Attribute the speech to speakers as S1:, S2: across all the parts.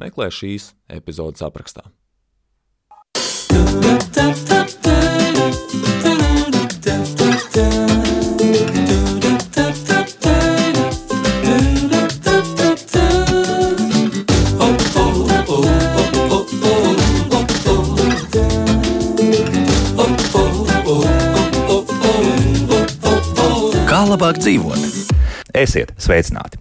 S1: meklē šīs epizodes aprakstā.
S2: Kā labāk dzīvot? Esiet sveicināti!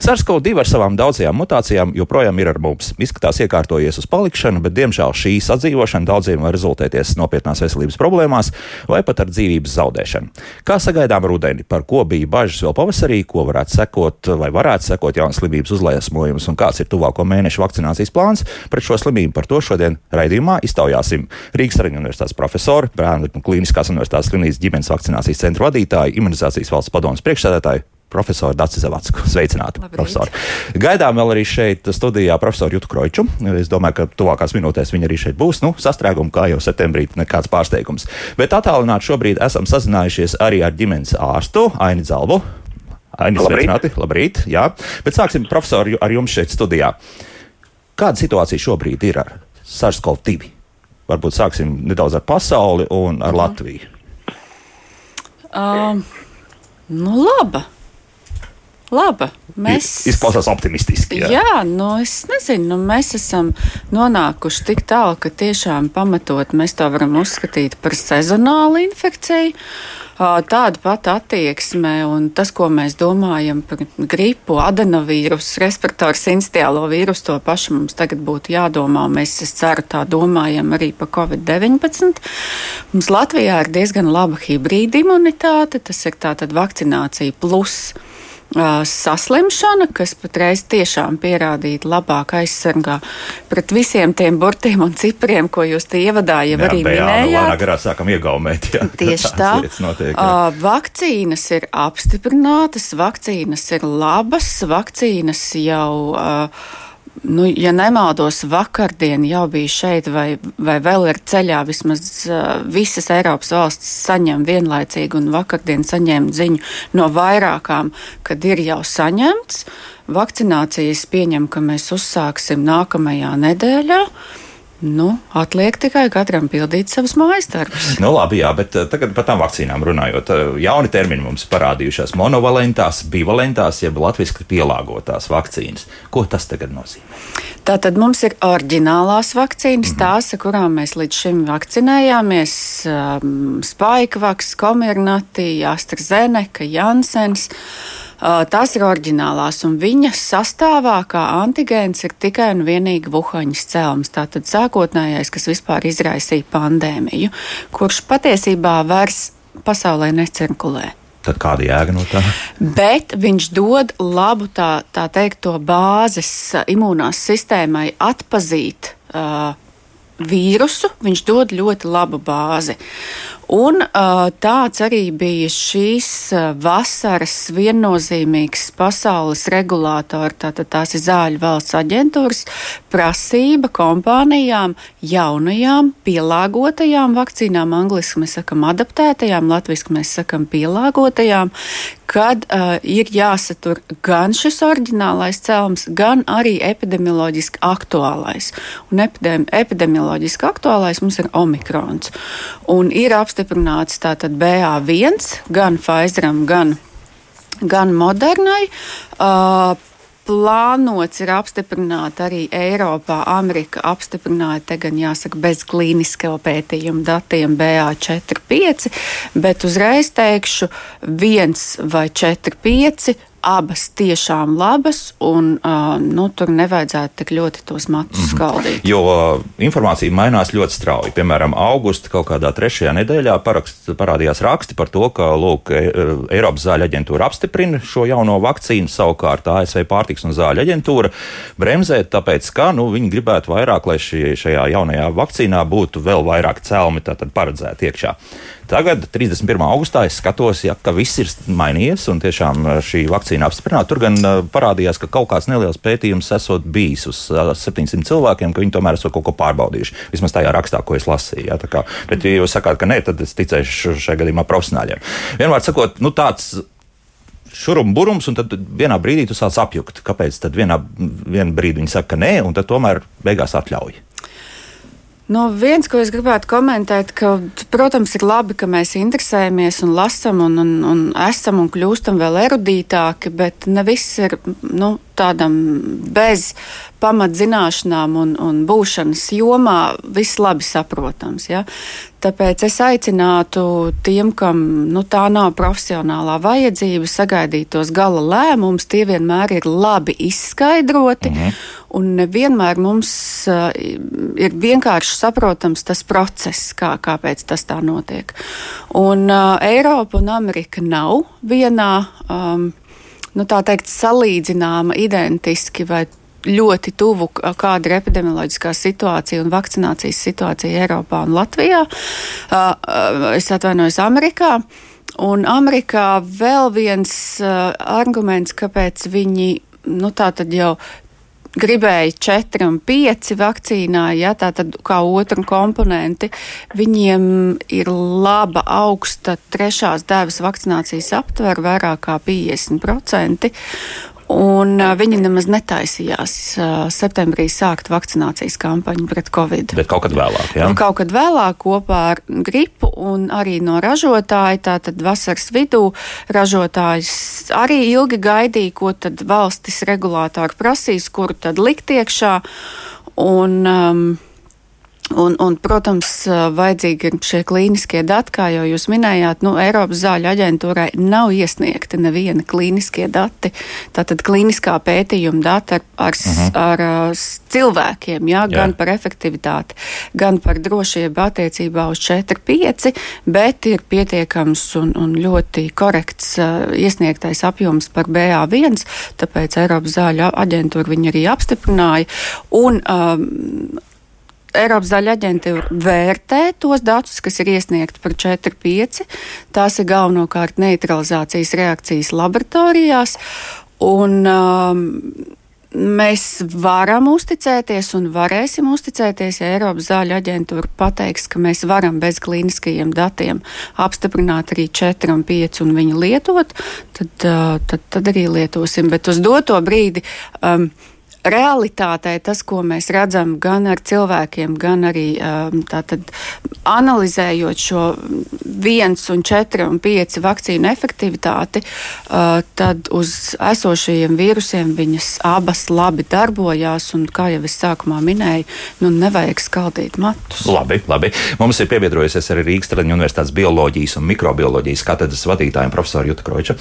S2: SARS-CoV-2 ar savām daudzajām mutācijām joprojām ir ar mums. Izskatās iekārtojies uz palikšanu, bet diemžēl šī sadzīvošana daudziem var rezultēties nopietnās veselības problēmās vai pat ar dzīvības zaudēšanu. Kā sagaidām rudeni, par ko bija bažas vēl pavasarī, ko varētu sekot vai varētu sekot jaunas slimības uzliesmojums un kāds ir tuvāko mēnešu vakcinācijas plāns pret šo slimību, par to šodien raidījumā iztaujāsim Rīgas Traģiņu universitātes profesoru, Bērnu Kliniskās universitātes slimnīcas ģimenes vakcinācijas centra vadītāju, imunizācijas valsts padomus priekšsēdētāju profesoru Dārzu Zavacku. Sveicināti, profesori. Gaidām vēl arī šeit studijā profesoru Jutu Kroiču. Es domāju, ka tuvākās minūtēs viņi arī šeit būs. Nu, sastrēgumi, kā jau septembrī, nekāds pārsteigums. Bet attālināti šobrīd esam sazinājušies arī ar ģimenes ārstu Aini Zalvu. Aini, sveicināti, labrīt. Jā. Bet sāksim, profesori, ar jums šeit studijā. Kāda situācija šobrīd ir ar SARS-CoV-2? Varbūt sāksim nedaudz ar pasauli un ar mhm. Latviju.
S3: Um, nu, laba. Laba. Mēs...
S2: Izklausās optimistiski.
S3: Jā, jā nu, es nezinu, nu, mēs esam nonākuši tik tālu, ka tiešām pamatot mēs to varam uzskatīt par sezonālu infekciju. Tāda pati attieksme un tas, ko mēs domājam par gripu, adenovīrusu, respiratoru sinciālo vīrusu, to pašu mums tagad būtu jādomā. Mēs, es ceru, tā domājam arī par Covid-19. Mums Latvijā ir diezgan laba hibrīda imunitāte, tas ir tātad vakcinācija plus saslimšana, kas patreiz tiešām pierādīta labāk aizsargā pret visiem tiem burtiem un cipriem, ko jūs te ievadā jau jā, arī jā, minējāt.
S2: Jā, garā sākam iegaumēt. Jā.
S3: Tieši tā. Notiek, uh, vakcīnas ir apstiprinātas, vakcīnas ir labas, vakcīnas jau. Uh, nu, ja nemaldos, vakardien jau bija šeit, vai, vai vēl ir ceļā. Vismaz visas Eiropas valstis saņem vienlaicīgi, un vakardien saņēma ziņu no vairākām, kad ir jau saņemts. Vakcinācijas pieņem, ka mēs uzsāksim nākamajā nedēļā. Uh, Nu, atliek tikai katram pildīt savus mājas darbus.
S2: Nu, labi, jā, bet eh, tagad par tām vakcīnām runājot. Eh, jauni termini mums parādījušās - monovalentās, bivalentās, jeb latviešu pielāgotās vakcīnas. Ko tas tagad nozīmē?
S3: Tātad mums ir oriģinālās vakcīnas, mm -hmm. tās, ar kurām mēs līdz šim vakcinējāmies um, - Spikevaks, Komirnati, AstraZeneca, Jansens. Tās ir oriģinālās, un viņas sastāvā kā antigēns ir tikai un vienīgi vuhaņas cēlums. Tātad sākotnējais, kas vispār izraisīja pandēmiju, kurš patiesībā vairs pasaulē necirkulē.
S2: Tad kāda jēga no tā?
S3: Bet viņš dod labu tā, tā teikt, to bāzes imūnās sistēmai atpazīt uh, vīrusu, viņš dod ļoti labu bāzi. Un tāds arī bija šīs vasaras viennozīmīgs pasaules regulātora, tātad tās ir zāļu valsts aģentūras prasība kompānijām jaunajām, pielāgotajām vakcīnām, angliski mēs sakam adaptētajām, latviski mēs sakam pielāgotajām, kad uh, ir jāsatur gan šis oriģinālais cēlums, gan arī epidemioloģiski aktuālais. Un epidemi epidemioloģiski aktuālais mums ir omikrons. Un ir apstiprināts tātad BA1 gan Pfizeram, gan, gan Modernai. Uh, plānots ir apstiprināt arī Eiropā. Amerika apstiprināja, te gan jāsaka, bez klīniskā pētījuma datiem BA4, 5, bet uzreiz teikšu, viens vai 4, 5 abas tiešām labas, un uh, nu, tur nevajadzētu tik ļoti tos matus mm -hmm. skaldīt.
S2: Jo uh, informācija mainās ļoti strauji. Piemēram, augusta kaut kādā trešajā nedēļā parakst, parādījās raksti par to, ka lūk, e, Eiropas zāļu aģentūra apstiprina šo jauno vakcīnu, savukārt ASV pārtiks un zāļu aģentūra bremzē, tāpēc, ka nu, viņi gribētu vairāk, lai šī, šajā jaunajā vakcīnā būtu vēl vairāk celmi paredzēti iekšā. Tagad, 31. augustā, es skatos, ja, ka viss ir mainījies un tiešām uh, šī vakcīna apstiprināta. Tur gan uh, parādījās, ka kaut kāds neliels pētījums esot bijis uz 700 uh, cilvēkiem, ka viņi tomēr esat kaut ko pārbaudījuši. Vismaz tajā rakstā, ko es lasīju. Ja, kā, bet, ja jūs sakāt, ka nē, tad es ticēšu šajā gadījumā profesionāļiem. Vienmēr sakot, nu, tāds šurum burums, un tad vienā brīdī tu sāc apjukt. Kāpēc tad vienā, vienā brīdī viņi saka, ka nē, un tad tomēr beigās atļauj?
S3: No viens, ko es gribētu komentēt, ka, protams, ir labi, ka mēs interesējamies un lasām un, un, un esam un kļūstam vēl erudītāki, bet ne viss ir nu, tādam bez pamatzināšanām un, un būšanas jomā viss labi saprotams. Ja? Tāpēc es aicinātu tiem, kam nu, tā nav profesionālā vajadzība, sagaidīt tos gala lēmumus. Tie vienmēr ir labi izskaidroti, mhm. un nevienmēr mums uh, ir vienkārši saprotams tas process, kā, kāpēc tas tā notiek. Un uh, Eiropa un Amerika nav vienā. Um, nu, tā teikt, salīdzināma identiski vai ļoti tuvu, kāda ir epidemioloģiskā situācija un vakcinācijas situācija Eiropā un Latvijā. Es atvainojos Amerikā. Un Amerikā vēl viens arguments, kāpēc viņi nu, tā tad jau gribēja 4 un 5 vakcīnā, ja tā tad kā otru komponenti, viņiem ir laba augsta trešās devas vakcinācijas aptver, vairāk kā 50%. Un viņi nemaz netaisījās septembrī sākt vakcinācijas kampaņu pret covid.
S2: Bet kaut kad vēlāk, jā?
S3: Un kaut kad vēlāk kopā ar gripu un arī no ražotāja, tātad vasaras vidū ražotājs arī ilgi gaidīja, ko tad valstis regulātori prasīs, kuru tad likt iekšā. Un, um, Un, un, protams, vajadzīgi ir šie klīniskie dati, kā jau jūs minējāt. Nu, Eiropas zāļu aģentūrai nav iesniegti neviena klīniskie dati. Tātad klīniskā pētījuma dati ar, ar, uh mhm. -huh. ar, cilvēkiem, jā, jā. gan par efektivitāti, gan par drošību attiecībā uz 4-5, bet ir pietiekams un, un ļoti korekts iesniegtais apjoms par BA1, tāpēc Eiropas zāļu aģentūra viņu arī apstiprināja. Un, um, Eiropas zaļa aģentūra vērtē tos datus, kas ir iesniegti par 4-5. Tās ir galvenokārt neutralizācijas reakcijas laboratorijās. Un, um, mēs varam uzticēties un varēsim uzticēties, ja Eiropas zāļu aģentūra pateiks, ka mēs varam bez klīniskajiem datiem apstiprināt arī 4 un 5 un viņu lietot, tad, uh, tad, tad arī lietosim. Bet uz doto brīdi. Um, realitātē tas, ko mēs redzam gan ar cilvēkiem, gan arī um, tātad, analizējot šo viens un četri un pieci vakcīnu efektivitāti, uh, tad uz esošajiem vīrusiem viņas abas labi darbojās. Un, kā jau es sākumā minēju, nu, nevajag skaldīt matus.
S2: Labi, labi. Mums ir piebiedrojusies arī Rīgas Traģiņu Universitātes bioloģijas un mikrobioloģijas katedras vadītājiem profesoru Juta Kroča.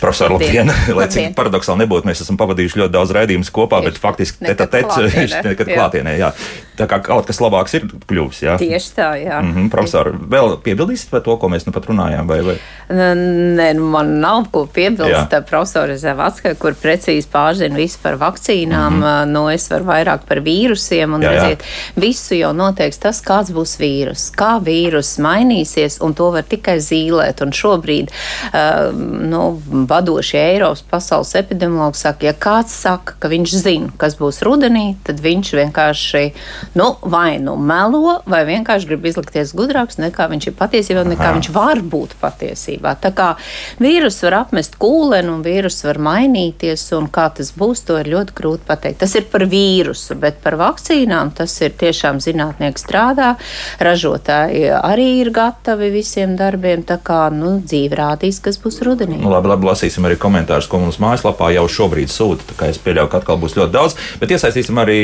S2: Profesor Latvija, lai cik paradoxāli nebūtu, mēs esam pavadījuši ļoti daudz raidījumus kopā, bet faktiski teta tets nekad klātienē. Jā. Tā kā kaut kas labāks ir kļuvis. Jā.
S4: Tieši tā, jā. Mm
S2: -hmm, profesor, vēl piebildīsiet par to, ko mēs nu pat runājām? Vai, vai?
S4: Nē, nu man nav ko piebilst. Profesora Zevatska, kur precīzi pārzina visu par vakcīnām, mm -hmm. nu es varu vairāk par vīrusiem un jā, redziet, jā. visu jau noteiks tas, kāds būs vīrus, kā vīrus mainīsies, un to var tikai zīlēt. Un šobrīd, uh, nu, vadošie Eiropas pasaules epidemiologi saka, ja kāds saka, ka viņš zina, kas būs rudenī, tad viņš vienkārši nu, vai nu melo, vai vienkārši grib izlikties gudrāks nekā viņš ir patiesībā, nekā Aha. viņš var būt patiesībā. Tā kā vīrus var apmest kūleni un vīrus var mainīties, un kā tas būs, to ir ļoti grūti pateikt. Tas ir par vīrusu, bet par vakcīnām tas ir tiešām zinātnieki strādā, ražotāji arī ir gatavi visiem darbiem, tā kā nu, dzīve rādīs, kas būs rudenī.
S2: Nu, labi, labi, lasīsim arī komentārus, ko mums mājaslapā jau šobrīd sūta. Tā kā es pieļauju, ka atkal būs ļoti daudz, bet iesaistīsim arī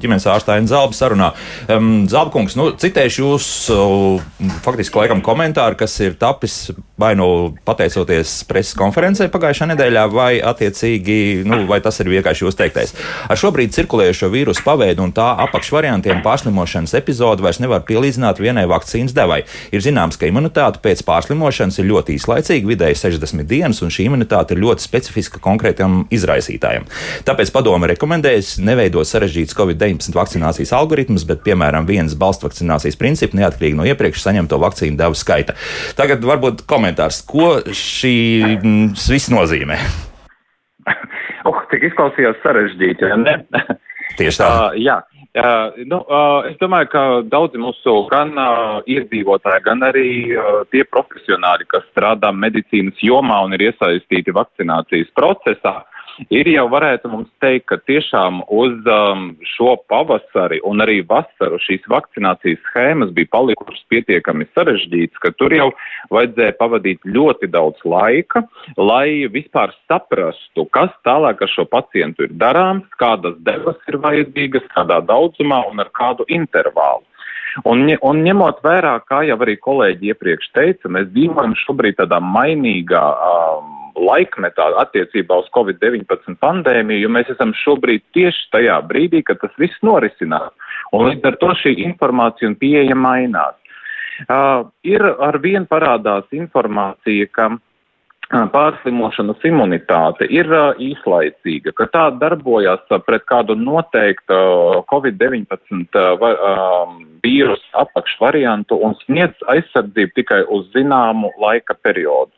S2: ģimenes ārstu Ainu Zalbu sarunā. Um, Zalbkungs, nu, citēšu jūs uh, faktiski laikam komentāru, kas ir tapis vai nu pateicoties preses konferencē pagājušā nedēļā, vai attiecīgi, nu, vai tas ir vienkārši jūs teiktais. Ar šobrīd cirkulējošo vīrusu paveidu un tā apakšvariantiem pārslimošanas epizodu vairs nevar pielīdzināt vienai vakcīnas devai. Ir zināms, ka imunitāte pēc pārslimošanas ir ļoti īslaicīga, vidēji 60 dienas, un šī imunitāte ir ļoti specifiska konkrētam izraisītājam. Tāpēc padome rekomendējas neveidot sarežģītus COVID-19 vakcinācijas algoritmus, bet, piemēram, vienas balstu vakcinācijas principu neatkarīgi no iepriekš saņemto vakcīnu devu skaita. Tagad varbūt komentāri komentārs. Ko šī viss nozīmē?
S5: Oh, cik izklausījās sarežģīti, ja ne?
S2: Tieši tā.
S5: Uh, jā. Uh, nu, uh, es domāju, ka daudzi mūsu gan uh, iedzīvotāji, gan arī uh, tie profesionāļi, kas strādā medicīnas jomā un ir iesaistīti vakcinācijas procesā, uh, ir jau varētu mums teikt, ka tiešām uz um, šo pavasari un arī vasaru šīs vakcinācijas schēmas bija palikušas pietiekami sarežģītas, ka tur jau vajadzēja pavadīt ļoti daudz laika, lai vispār saprastu, kas tālāk ar šo pacientu ir darāms, kādas devas ir vajadzīgas, kādā daudzumā un ar kādu intervālu. Un, un ņemot vērā, kā jau arī kolēģi iepriekš teica, mēs dzīvojam šobrīd tādā mainīgā um, laikmetā attiecībā uz Covid-19 pandēmiju, jo mēs esam šobrīd tieši tajā brīdī, kad tas viss norisinās. Un līdz ar to šī informācija un pieeja mainās. Uh, ir ar vien parādās informācija, ka uh, pārslimošanas imunitāte ir uh, īslaicīga, ka tā darbojas pret kādu noteiktu uh, Covid-19 uh, vīrusu apakšvariantu un sniedz aizsardzību tikai uz zināmu laika periodu.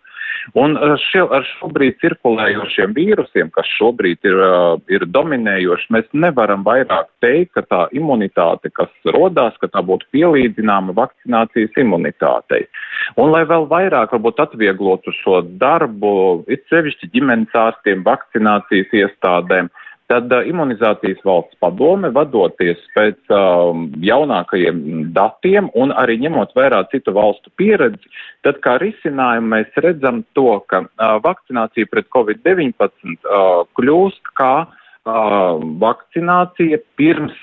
S5: Un eh, šie, ar šobrīd cirkulējošiem vīrusiem, kas šobrīd ir, uh, ir dominējoši, mēs nevaram vairāk teikt, ka tā imunitāte, kas rodās, ka tā būtu pielīdzināma vakcinācijas imunitātei. Un lai vēl vairāk varbūt atvieglotu šo darbu, it sevišķi ģimenes ārstiem, vakcinācijas iestādēm, Tad uh, imunizācijas valsts padome, vadoties pēc um, jaunākajiem datiem un arī ņemot vērā citu valstu pieredzi, tad kā risinājumu mēs redzam to, ka uh, vakcinācija pret Covid-19 uh, kļūst kā uh, vakcinācija pirms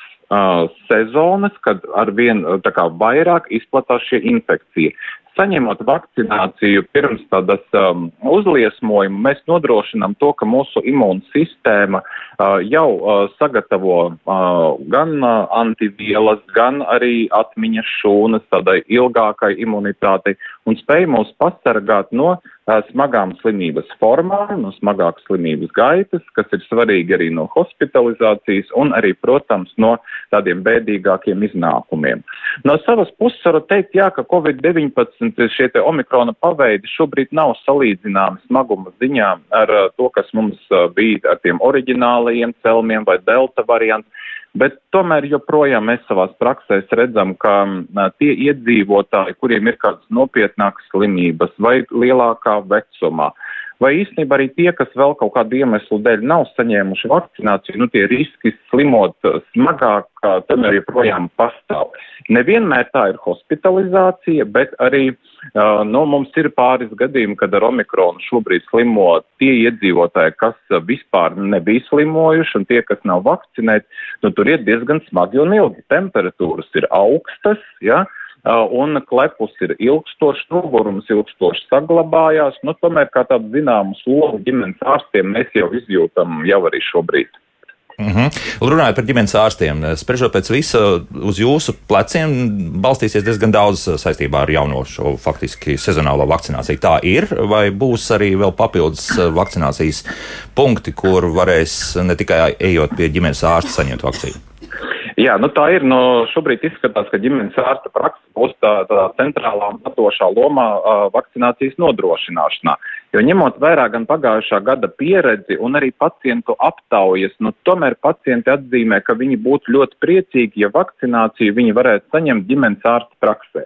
S5: sezonas, kad arvien kā vairāk izplatās šie infekcija saņemot vakcināciju pirms tādas um, uzliesmojuma, mēs nodrošinām to, ka mūsu imūnsistēma uh, jau uh, sagatavo uh, gan uh, antivielas, gan arī atmiņas šūnas tādai ilgākai imunitātei un spēj mūs pasargāt no uh, smagām slimības formām, no smagākas slimības gaitas, kas ir svarīgi arī no hospitalizācijas un arī, protams, no tādiem bēdīgākiem iznākumiem. No savas puses varu teikt, jā, ka Covid-19 šie te omikrona paveidi šobrīd nav salīdzināmi smaguma ziņā ar to, kas mums bija ar tiem oriģinālajiem celmiem vai delta variantu. Bet tomēr joprojām mēs savās praksēs redzam, ka tie iedzīvotāji, kuriem ir kādas nopietnākas slimības vai lielākā vecumā, vai īstenībā arī tie, kas vēl kaut kādu iemeslu dēļ nav saņēmuši vakcināciju, nu tie riski slimot smagāk, tomēr joprojām pastāv. Nevienmēr tā ir hospitalizācija, bet arī nu, mums ir pāris gadījumi, kad ar omikronu šobrīd slimo tie iedzīvotāji, kas vispār nebija slimojuši, un tie, kas nav vakcinēti, nu, tur iet diezgan smagi un ilgi. Temperatūras ir augstas, ja, uh, un klepus ir ilgstošs, nogurums ilgstoši saglabājās. Nu, tomēr kā tādu zināmu slogu ģimenes ārstiem mēs jau izjūtam jau arī šobrīd.
S2: Mm -hmm. Runājot par ģimenes ārstiem, spriežot pēc visa, uz jūsu pleciem balstīsies diezgan daudz saistībā ar jauno šo faktiski sezonālo vakcināciju. Tā ir, vai būs arī vēl papildus vakcinācijas punkti, kur varēs ne tikai ejot pie ģimenes ārsta saņemt vakcīnu?
S5: Jā, nu tā ir. Nu, šobrīd izskatās, ka ģimenes ārsta praksa būs tā, tā centrālā un patošā lomā uh, vakcinācijas nodrošināšanā. Jo ņemot vērā gan pagājušā gada pieredzi un arī pacientu aptaujas, nu tomēr pacienti atzīmē, ka viņi būtu ļoti priecīgi, ja vakcināciju viņi varētu saņemt ģimenes ārsta praksē.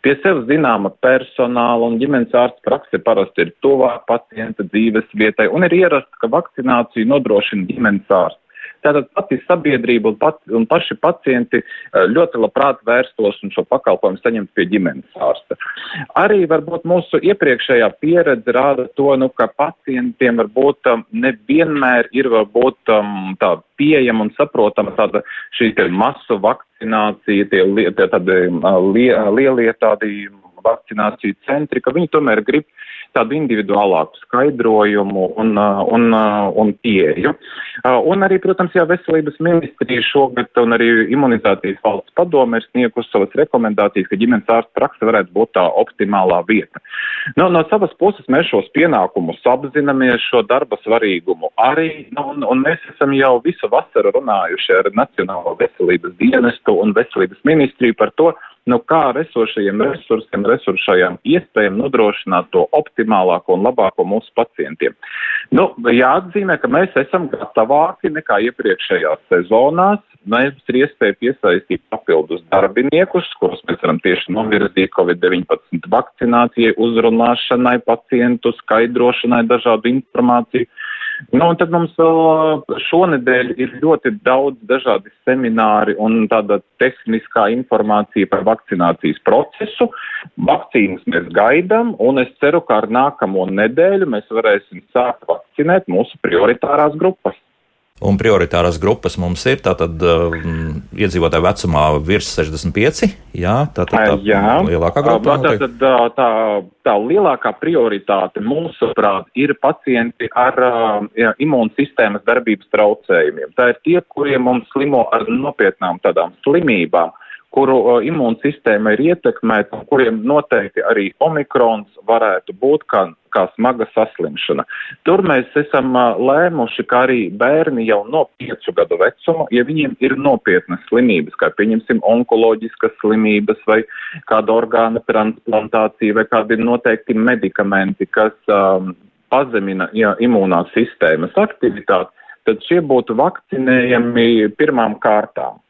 S5: Pie sev zināma personāla un ģimenes ārsta prakse parasti ir tuvāk pacienta dzīves vietai un ir ierasts, ka vakcināciju nodrošina ģimenes ārsts. Tātad pati sabiedrība un, pat, un paši pacienti eh, ļoti labprāt vērstos un šo pakalpojumu saņemt pie ģimenes ārsta. Arī varbūt mūsu iepriekšējā pieredze rāda to, nu, ka pacientiem varbūt um, nevienmēr ir varbūt um, tā pieejama un saprotama tāda šī masu vakcinācija, tie, tie tādi lie, lielie tādi vakcināciju centri, ka viņi tomēr grib tādu individuālāku skaidrojumu un, un, un pieeju. Un arī, protams, jā, veselības ministrija šogad un arī imunizācijas valsts padome ir sniegusi savas rekomendācijas, ka ģimenes ārsta praksa varētu būt tā optimālā vieta. Nu, no savas puses mēs šos pienākumus apzināmies, šo darba svarīgumu arī, nu, un, un mēs esam jau visu vasaru runājuši ar Nacionālo veselības dienestu un veselības ministriju par to, nu, kā ar esošajiem resursiem, resursajām iespējām nodrošināt to optimālāko un labāko mūsu pacientiem. Nu, jāatzīmē, ka mēs esam gatavāki nekā iepriekšējās sezonās. Mums ir iespēja piesaistīt papildus darbiniekus, kurus mēs varam tieši novirzīt Covid-19 vakcinācijai, uzrunāšanai, pacientu skaidrošanai, dažādu informāciju. Nu, un tad mums vēl šonedēļ ir ļoti daudz dažādi semināri un tāda tehniskā informācija par vakcinācijas procesu. Vakcīnas mēs gaidām, un es ceru, ka ar nākamo nedēļu mēs varēsim sākt vakcinēt mūsu prioritārās grupas.
S2: Un prioritārās grupas mums ir tātad um, iedzīvotāju vecumā virs 65. Jā, tā ir tā jā. lielākā grupa.
S5: Tā, tā, tā, tā lielākā prioritāte mūsuprāt ir pacienti ar jā, imūnsistēmas darbības traucējumiem. Tā ir tie, kuriem mums slimo ar nopietnām tādām slimībām kuru imūnsistēma ir ietekmēta kuriem noteikti arī omikrons varētu būt kā, kā smaga saslimšana. Tur mēs esam lēmuši, ka arī bērni jau no piecu gadu vecuma, ja viņiem ir nopietnas slimības, kā pieņemsim onkoloģiskas slimības vai kāda orgāna transplantācija vai kādi noteikti medikamenti, kas um, pazemina ja, imūnās sistēmas aktivitāti, tad šie būtu vakcinējami pirmām kārtām.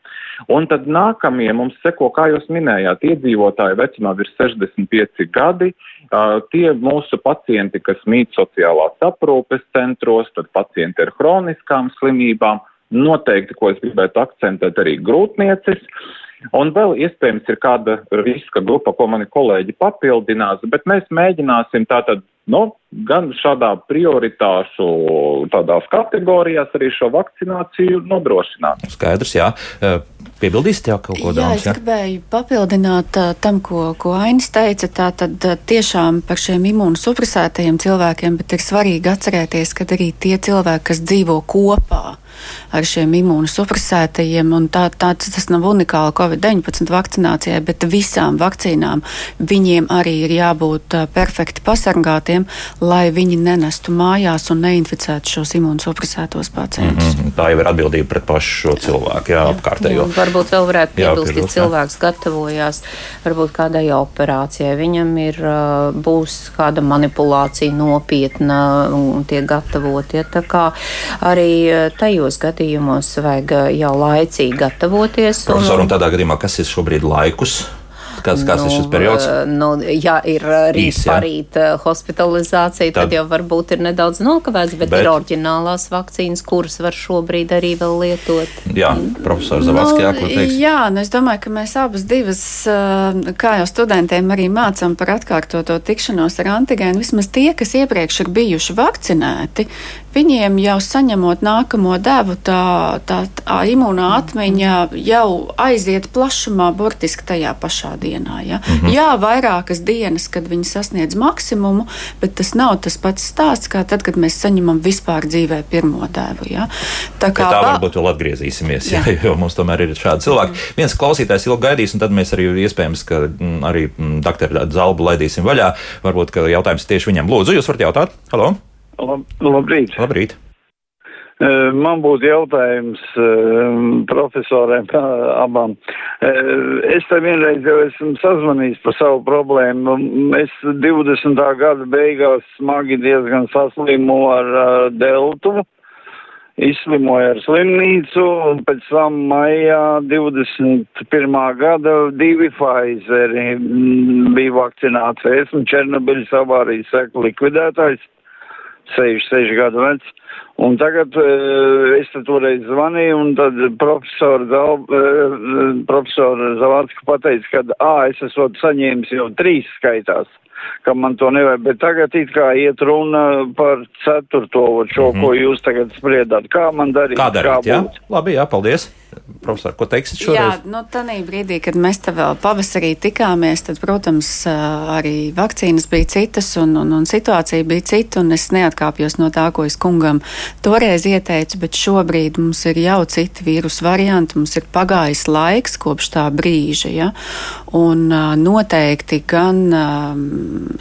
S5: Un tad nākamie mums seko, kā jūs minējāt, iedzīvotāji vecumā virs 65 gadi, uh, tie mūsu pacienti, kas mīt sociālās aprūpes centros, tad pacienti ar hroniskām slimībām, noteikti, ko es gribētu akcentēt, arī grūtniecis. Un vēl iespējams ir kāda riska grupa, ko mani kolēģi papildinās, bet mēs mēģināsim tātad nu, gan šādā prioritāšu tādās kategorijās arī šo vakcināciju nodrošināt.
S2: Skaidrs, jā. Piebildīsiet jau kaut ko
S3: tādu? Jā, es ja? gribēju papildināt uh, tam, ko, ko Ainis teica. Tātad uh, tiešām par šiem imūnosupresētajiem cilvēkiem, bet ir svarīgi atcerēties, ka arī tie cilvēki, kas dzīvo kopā ar šiem imūnosupresētajiem. Tā, tā, tas nav unikāli Covid-19 vakcinācijai, bet visām vakcīnām viņiem arī ir jābūt perfekti pasargātiem, lai viņi nenestu mājās un neinficētu šos imūnosupresētos pacientus. Mm
S2: -hmm. Tā jau ir atbildība pret pašu šo cilvēku, jā, jā apkārtējo. Jā,
S4: varbūt vēl varētu piebilst, ja cilvēks gatavojās varbūt kādai operācijai, viņam ir, būs kāda manipulācija nopietna un tiek gatavot. Ja, tā kā arī tajos šajos gadījumos vajag jau laicīgi gatavoties.
S2: Profesor, un, un tādā gadījumā, kas ir šobrīd laikus? Kāds, kāds nu, ir šis periods?
S4: Nu, ja ir rīt parīt hospitalizācija, tad, tad jau varbūt ir nedaudz nokavēts, bet, bet ir oriģinālās vakcīnas, kuras var šobrīd arī vēl lietot.
S2: Jā, profesors Zavadskis, nu, ko teiks?
S3: Jā, nu es domāju, ka mēs abas divas, kā jau studentiem arī mācām par atkārtoto tikšanos ar antigēnu, vismaz tie, kas iepriekš ir bijuši vakcinēti, viņiem jau saņemot nākamo devu, tā, tā, tā imūnā atmiņa jau aiziet plašumā, burtiski tajā pašā dienā. Ja? Mm -hmm. Jā, vairākas dienas, kad viņi sasniedz maksimumu, bet tas nav tas pats stāsts, kā tad, kad mēs saņemam vispār dzīvē pirmo devu. Ja?
S2: Tā kā tā varbūt vēl atgriezīsimies, jā. Jā, jo mums tomēr ir šādi cilvēki. Mm. Viens klausītājs ilgi gaidīs, un tad mēs arī iespējams, ka mm, arī mm, doktoru Zalbu laidīsim vaļā. Varbūt, ka jautājums tieši viņam. Lūdzu, jūs varat jautāt? Halo!
S6: Lab, labrīt.
S2: Labrīt.
S6: Man būtu jautājums profesoriem abām. Es te vienreiz jau esmu sazvanījis par savu problēmu. Es 20. gada beigās smagi diezgan saslimu ar deltu, izslimoju ar slimnīcu, un pēc tam maijā 21. gada divi Pfizeri bija vakcināti. Esmu Černobiļas avārijas seku likvidētājs. 66 gadu vecs. Un tagad uh, es toreiz zvanīju, un tad profesora, Zal, uh, profesora Zavārska pateica, ka, ā, es esmu saņēmis jau trīs skaitās, ka man to nevajag, bet tagad it kā iet runa par ceturto, šo, mm -hmm. ko jūs tagad spriedāt. Kā man darīt?
S2: Kā darīt, kā jā? Labi, jā, paldies. Profesor, ko teiksit šoreiz?
S3: Jā, nu, tādā brīdī, kad mēs te vēl pavasarī tikāmies, tad, protams, arī vakcīnas bija citas un, un, un situācija bija cita, un es neatkāpjos no tā, ko es kungam toreiz ieteicu, bet šobrīd mums ir jau citi vīrusu varianti, mums ir pagājis laiks kopš tā brīža, ja? un noteikti gan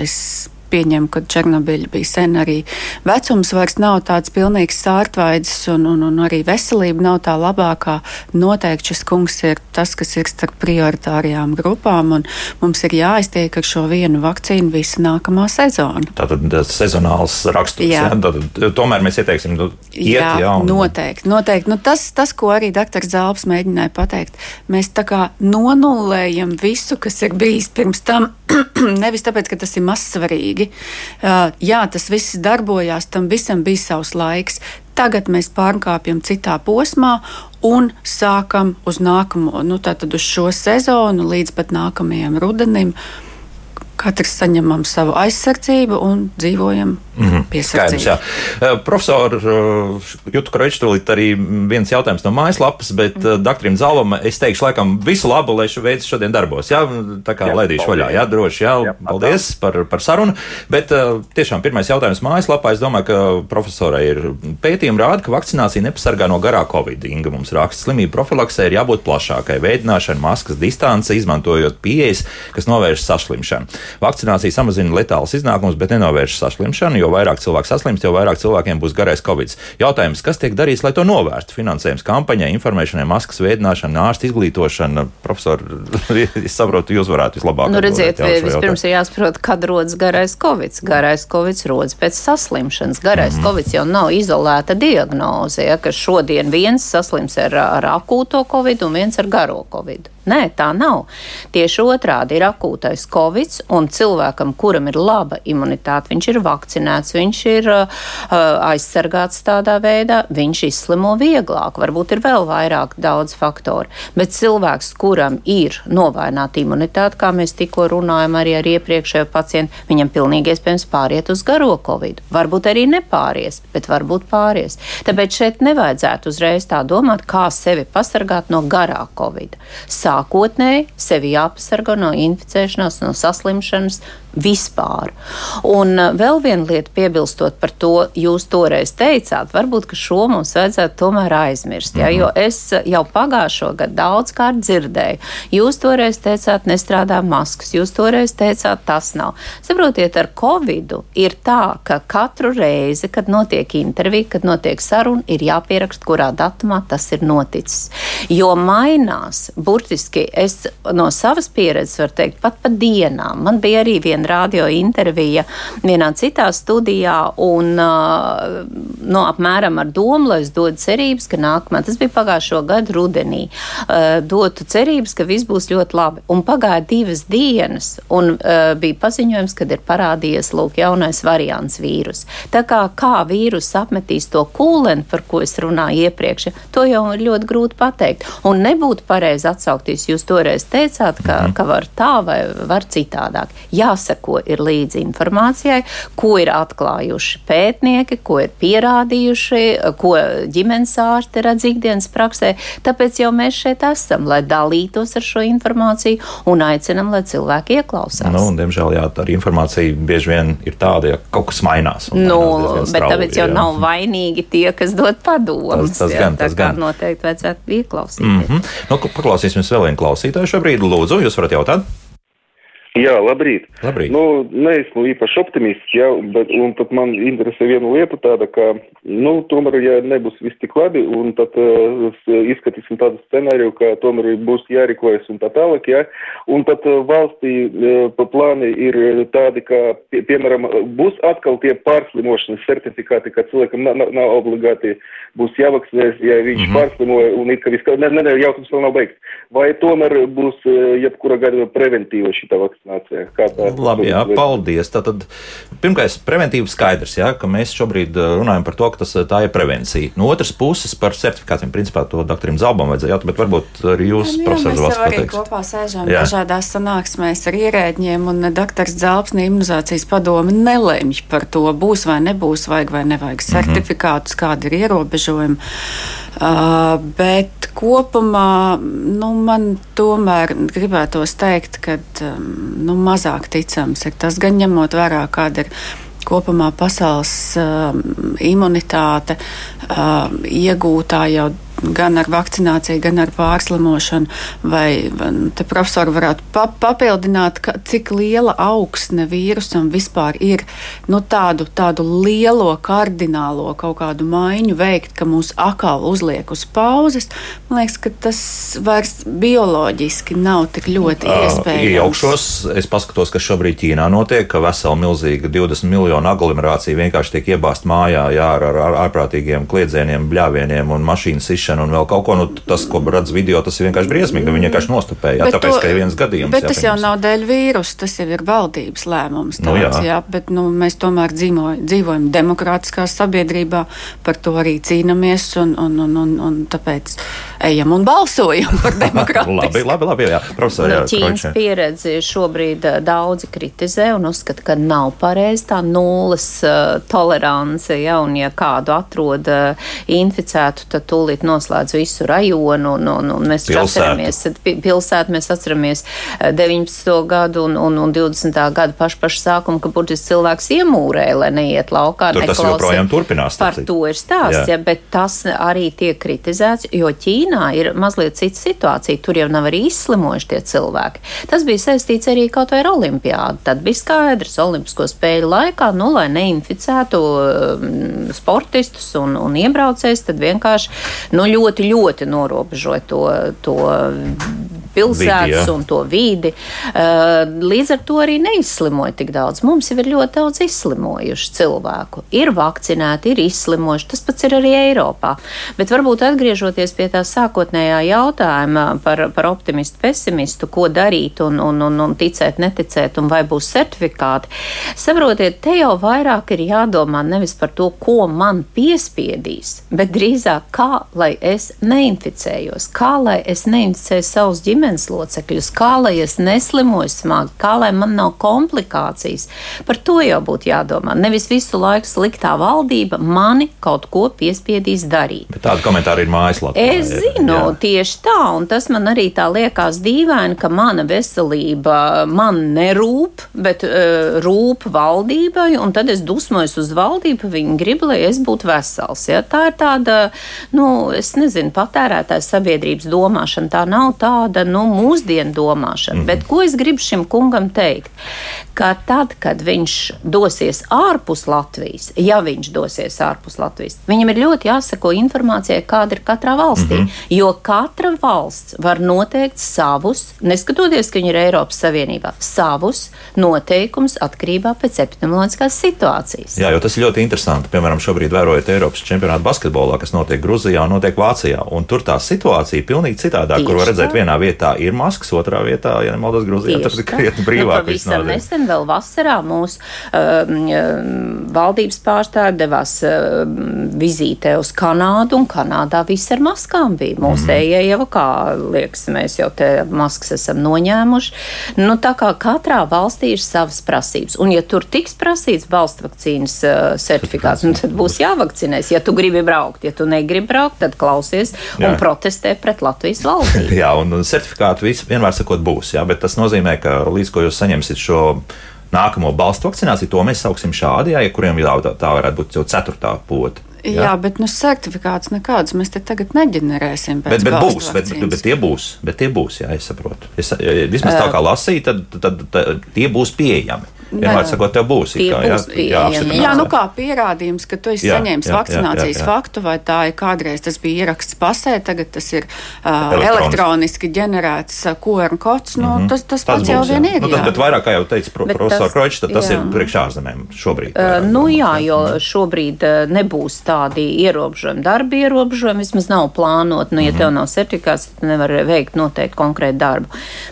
S3: es pieņemu, ka Černobiļa bija sen arī vecums vairs nav tāds pilnīgs sārtvaids un, un, un arī veselība nav tā labākā. Noteikti šis kungs ir tas, kas ir starp prioritārajām grupām un mums ir jāiztiek ar šo vienu vakcīnu visu nākamā sezonu.
S2: Tātad tas sezonāls raksturs, jā. Jā, tad, tomēr mēs ieteiksim, nu, iet, jā,
S3: jā un... noteikti, noteikti. Nu, tas, tas, ko arī dr. Zāles mēģināja pateikt, mēs tā kā nonullējam visu, kas ir bijis pirms tam, nevis tāpēc, ka tas ir mazsvarīgi, svarīgi. Uh, jā, tas viss darbojās, tam visam bija savs laiks. Tagad mēs pārkāpjam citā posmā un sākam uz nākamo, nu, tātad uz šo sezonu līdz pat nākamajam rudenim. Katrs saņemam savu aizsardzību un dzīvojam mm -hmm. piesardzīgi.
S2: Uh, profesor uh, Jutu Kročtulīt arī viens jautājums no mājaslapas, bet mm -hmm. doktorim Zalvam es teikšu laikam visu labu, lai šo veids šodien darbos. Jā, tā kā jā, laidīšu vaļā, jā, droši, jā, jā paldies par, par sarunu. Bet uh, tiešām pirmais jautājums mājaslapā. Es domāju, ka profesorai ir pētījumi rāda, ka vakcinācija nepasargā no garā Covid. Inga mums raksta, slimību profilaksē ir jābūt plašākai, veidināšana, maskas distance, izmantojot pieejas, kas novērš saslimšanu. Vakcinācija samazina letālus iznākumus, bet nenovērš saslimšanu jo vairāk cilvēku saslimst, jo vairāk cilvēkiem būs garais covid. Jautājums, kas tiek darīts, lai to novērstu? Finansējums kampaņai, informēšanai, maskas veidināšana, ārsta izglītošana. Profesor, es saprotu, jūs varētu vislabāk.
S4: Nu, redziet, vispirms ir jāsaprot, kad rodas garais covid. Garais covid rodas pēc saslimšanas. Garais mm. covid jau nav izolēta diagnoze, ja, ka šodien viens saslims ar, ar akūto covid un viens ar garo covid. Nē, tā nav. Tieši otrādi ir akūtais covid, un cilvēkam, kuram ir laba imunitāte, viņš ir vakcinēts, viņš ir uh, aizsargāts tādā veidā, viņš izslimo vieglāk. Varbūt ir vēl vairāk daudz faktoru. Bet cilvēks, kuram ir novaināta imunitāte, kā mēs tikko runājam arī ar iepriekšējo pacientu, viņam pilnīgi iespējams pāriet uz garo covid. Varbūt arī nepāries, bet varbūt pāries. Tāpēc šeit nevajadzētu uzreiz tā domāt, kā sevi pasargāt no garā covid sākotnēji sevi jāpasargā no inficēšanās, no saslimšanas, vispār. Un uh, vēl viena lieta, piebilstot par to, jūs toreiz teicāt, varbūt šo mums vajadzētu tomēr aizmirst. Ja, jo es uh, jau pagājušo gadu daudzkārt dzirdēju, jūs toreiz teicāt, nestrādā maskas, jūs toreiz teicāt, tas nav. Saprotiet, ar Covid ir tā, ka katru reizi, kad notiek intervija, kad notiek saruna, ir jāpierakst, kurā datumā tas ir noticis. Jo mainās, burtiski es no savas pieredzes varu teikt, pat pa dienām. Man bija arī viena radio intervija vienā citā studijā un uh, no, nu, apmēram ar domu, lai es dodu cerības, ka nākamā, tas bija pagājušo gadu rudenī, uh, dotu cerības, ka viss būs ļoti labi. Un pagāja divas dienas un uh, bija paziņojums, kad ir parādījies lūk jaunais variants vīrus. Tā kā kā vīrus apmetīs to kūleni, par ko es runāju iepriekš, to jau ir ļoti grūti pateikt. Un nebūtu pareizi atsaukties, jūs toreiz teicāt, ka, mhm. ka var tā vai var citādāk. Jāsaka, jāseko ir līdzi informācijai, ko ir atklājuši pētnieki, ko ir pierādījuši, ko ģimenes ārsti redz ikdienas praksē. Tāpēc jau mēs šeit esam, lai dalītos ar šo informāciju un aicinam, lai cilvēki ieklausās.
S2: Nu, un, diemžēl jā, tā informācija bieži vien ir tāda, ja kaut kas mainās.
S4: Nu, mainās bet strauji, tāpēc jau jā. nav vainīgi tie, kas dod padomus. Tas, tas jā, gan, tas gan. noteikti vajadzētu ieklausīties. Mm -hmm.
S2: nu, paklausīsimies vēl vienu klausītāju šobrīd. Lūdzu, jūs varat jautāt?
S7: Jā, labrīt.
S2: labrīt.
S7: Nu, neesmu īpaši optimists, jā, bet, un tad man interesē viena lieta tāda, ka, nu, tomēr, ja nebūs viss tik labi, un tad uh, izskatīsim tādu scenāriju, ka tomēr būs jārīkojas un tā tālāk, jā, un tad uh, valstī uh, plāni ir tādi, ka, pie, piemēram, būs atkal tie pārslimošanas certifikāti, ka cilvēkam nav, nav obligāti būs jāvakcinēs, ja viņš mm -hmm. pārslimoja, un it kā viss, ne, ne, ne, jautājums vēl nav beigts. Vai tomēr būs uh, jebkura gada preventīva šita vakcinācija?
S2: Vakcinācijai. Labi, jā, paldies. Tātad, pirmkārt, preventīva skaidrs, jā, ka mēs šobrīd uh, runājam par to, ka tas, uh, tā ir prevencija. No otras puses, par certifikātiem, principā, to doktoram Zalbam vajadzēja jautāt, bet varbūt arī jūs,
S3: jā,
S2: profesors,
S3: Valsts pateiks. Mēs kopā sēžam jā. dažādās sanāksmēs ar ierēģiem, un doktors Zalbs no imunizācijas padome nelemj par to, būs vai nebūs, vajag vai nevajag mhm. certifikātus, mm -hmm. kādi ir ierobežojumi. Uh, bet kopumā nu, man tomēr gribētos teikt, ka um, nu, mazāk ticams ir tas, gan ņemot vērā, kāda ir kopumā pasaules uh, imunitāte uh, iegūtā jau gan ar vakcināciju, gan ar pārslimošanu. Vai te profesori varētu pa papildināt, ka, cik liela augsne vīrusam vispār ir nu, tādu, tādu lielo kardinālo kaut kādu maiņu veikt, ka mūs atkal uzliek uz pauzes. Man liekas, ka tas vairs bioloģiski nav tik ļoti iespējams.
S2: Iejaukšos, es paskatos, kas šobrīd Ķīnā notiek, ka vesela milzīga 20 miljonu aglomerācija vienkārši tiek iebāzt mājā jā, ar, ārprātīgiem kliedzieniem, bļāvieniem un mašīnas izšanu un vēl kaut ko. Nu, tas, ko redz video, tas ir vienkārši briesmīgi. Viņi vienkārši nostupēja, jā, tāpēc, to, ka ir viens gadījums.
S3: Bet jā, tas jau nav dēļ vīrusa, tas jau ir valdības lēmums. Tāds, nu, jā. Jā, bet nu, mēs tomēr dzīvo, dzīvojam demokrātiskā sabiedrībā, par to arī cīnāmies un, un, un, un, un tāpēc ejam un balsojam par demokrātiju.
S2: labi, labi, labi, jā, profesor, jā,
S4: no Ķīnas pieredzi šobrīd daudzi kritizē un uzskata, ka nav pareizi tā nulles uh, tolerance, ja, un ja kādu atrod uh, inficētu, tad tūlīt noslēdz visu rajonu, un, un, un mēs atceramies, pilsētu mēs atceramies 19. gadu un, un, un 20. gadu pašu pašu sākumu, ka burtiski cilvēks iemūrē, lai neiet laukā.
S2: Tur tas joprojām turpinās.
S4: Par to ir stāsts, ja, bet tas arī tiek kritizēts, jo Ķīnā ir mazliet cita situācija. Tur jau nav arī izslimojuši tie cilvēki. Tas bija saistīts arī kaut vai ar olimpiādu. Tad bija skaidrs, Olimpisko spēļu laikā, nu, lai neinficētu um, sportistus un, un iebraucējus, tad vienkārši nu, ļoti, ļoti norobežoja to, to pilsētas vidi, un to vidi. Uh, līdz ar to arī neizslimoja tik daudz. Mums jau ir ļoti daudz izslimojušu cilvēku. Ir vakcinēti, ir izslimojuši. Tas pats ir arī Eiropā. Bet varbūt atgriežoties pie tā sākotnējā jautājuma par, par optimistu, pesimistu, ko darīt un, un, un, un ticēt, neticēt, un vai būs certifikāti. Saprotiet, te jau vairāk ir jādomā nevis par to, ko man piespiedīs, bet drīzāk kā lai es neinficējos, kā lai es neinficēju savus ģimenes ģimenes locekļus, kā lai es neslimoju smagi, kā lai man nav komplikācijas. Par to jau būtu jādomā. Nevis visu laiku sliktā valdība mani kaut ko piespiedīs darīt.
S2: Bet tādu komentāru ir mājaslapā.
S4: Es zinu, jā. tieši tā, un tas man arī tā liekas dīvaini, ka mana veselība man nerūp, bet uh, rūp valdībai, un tad es dusmojos uz valdību, viņi grib, lai es būtu vesels. Ja? Tā ir tāda, nu, es nezinu, patērētājs sabiedrības domāšana, tā nav tāda nu, mūsdienu domāšana. Mm -hmm. Bet ko es gribu šim kungam teikt? Ka tad, kad viņš dosies ārpus Latvijas, ja viņš dosies ārpus Latvijas, viņam ir ļoti jāsako informācijai, kāda ir katrā valstī. Mm -hmm. Jo katra valsts var noteikt savus, neskatoties, ka viņi ir Eiropas Savienībā, savus noteikumus atkarībā pēc epidemioloģiskās situācijas.
S2: Jā, jo tas ir ļoti interesanti. Piemēram, šobrīd vērojot Eiropas čempionātu basketbolā, kas notiek Grūzijā un notiek Vācijā. Un tur tā situācija ir pilnīgi citādāk, kur var redzēt vienā vietā vietā ir maskas, otrā vietā, ja nemaldos, Grūzijā tas ir krietni brīvāk.
S4: Nu, pavisam nesen vēl vasarā mūsu um, valdības pārstāvi devās um, vizītē uz Kanādu, un Kanādā viss ar maskām bija. Mūsējie mm. jau, kā liekas, mēs jau te maskas esam noņēmuši. Nu, tā kā katrā valstī ir savas prasības, un ja tur tiks prasīts balstu vakcīnas uh, certifikāts, nu, tad būs jāvakcinēs. Ja tu gribi braukt, ja tu negribi braukt, tad klausies Jā. un protestē pret Latvijas valdību.
S2: Jā, un certifikātu viss vienmēr sakot būs, jā, bet tas nozīmē, ka līdz ko jūs saņemsiet šo nākamo balstu vakcināciju, to mēs sauksim šādi, jā, ja kuriem jau tā, tā varētu būt jau ceturtā pota.
S3: Jā, jā bet nu, certifikāts nekādus mēs te tagad neģenerēsim.
S2: Bet, bet būs, bet, bet, bet tie būs, bet tie būs, jā, es saprotu. Es, vismaz tā kā lasīju, tad, tad, tad, tad tie būs pieejami. Vienmēr sakot, tev būs
S4: kā, jā, jā,
S3: jā, nu kā pierādījums, ka tu esi jā, saņēmis jā, vakcinācijas jā, jā, jā. faktu, vai tā ir kādreiz tas bija ieraksts pasē, tagad tas ir uh, elektroniski ģenerēts QR kods. Nu, mm -hmm. Tas, tas, tas pats būs, jau vien ir. Nu,
S2: tas, bet vairāk, kā jau teica profesor Kročs, tas jā. ir priekš ārzemēm šobrīd.
S4: Uh, nu jā, jo šobrīd uh, nebūs tādi ierobežojumi, darba ierobežojumi, vismaz nav plānot. Nu, ja mm -hmm. tev nav certifikāts, tad nevar veikt noteikti konkrētu darbu.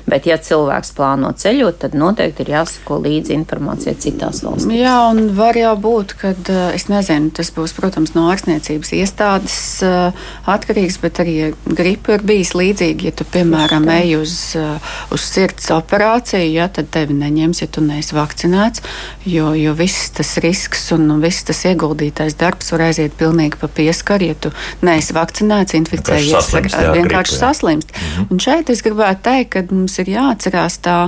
S4: Bet ja cilvēks plāno ceļot, tad noteikti ir jāsako līdzi informācija citās valstīs.
S3: Jā, un var jau būt, ka es nezinu, tas būs, protams, no ārstniecības iestādes atkarīgs, bet arī gripa ir bijis līdzīga. Ja tu, piemēram, ej uz, uz sirds operāciju, ja, tad tevi neņems, ja tu neesi vakcinēts, jo, jo viss tas risks un viss tas ieguldītais darbs var aiziet pilnīgi pa pieskaru, ja tu neesi vakcinēts, inficējies, vienkārši saslimst. Mhm. Un šeit es gribētu teikt, ka mums ir jāatcerās tā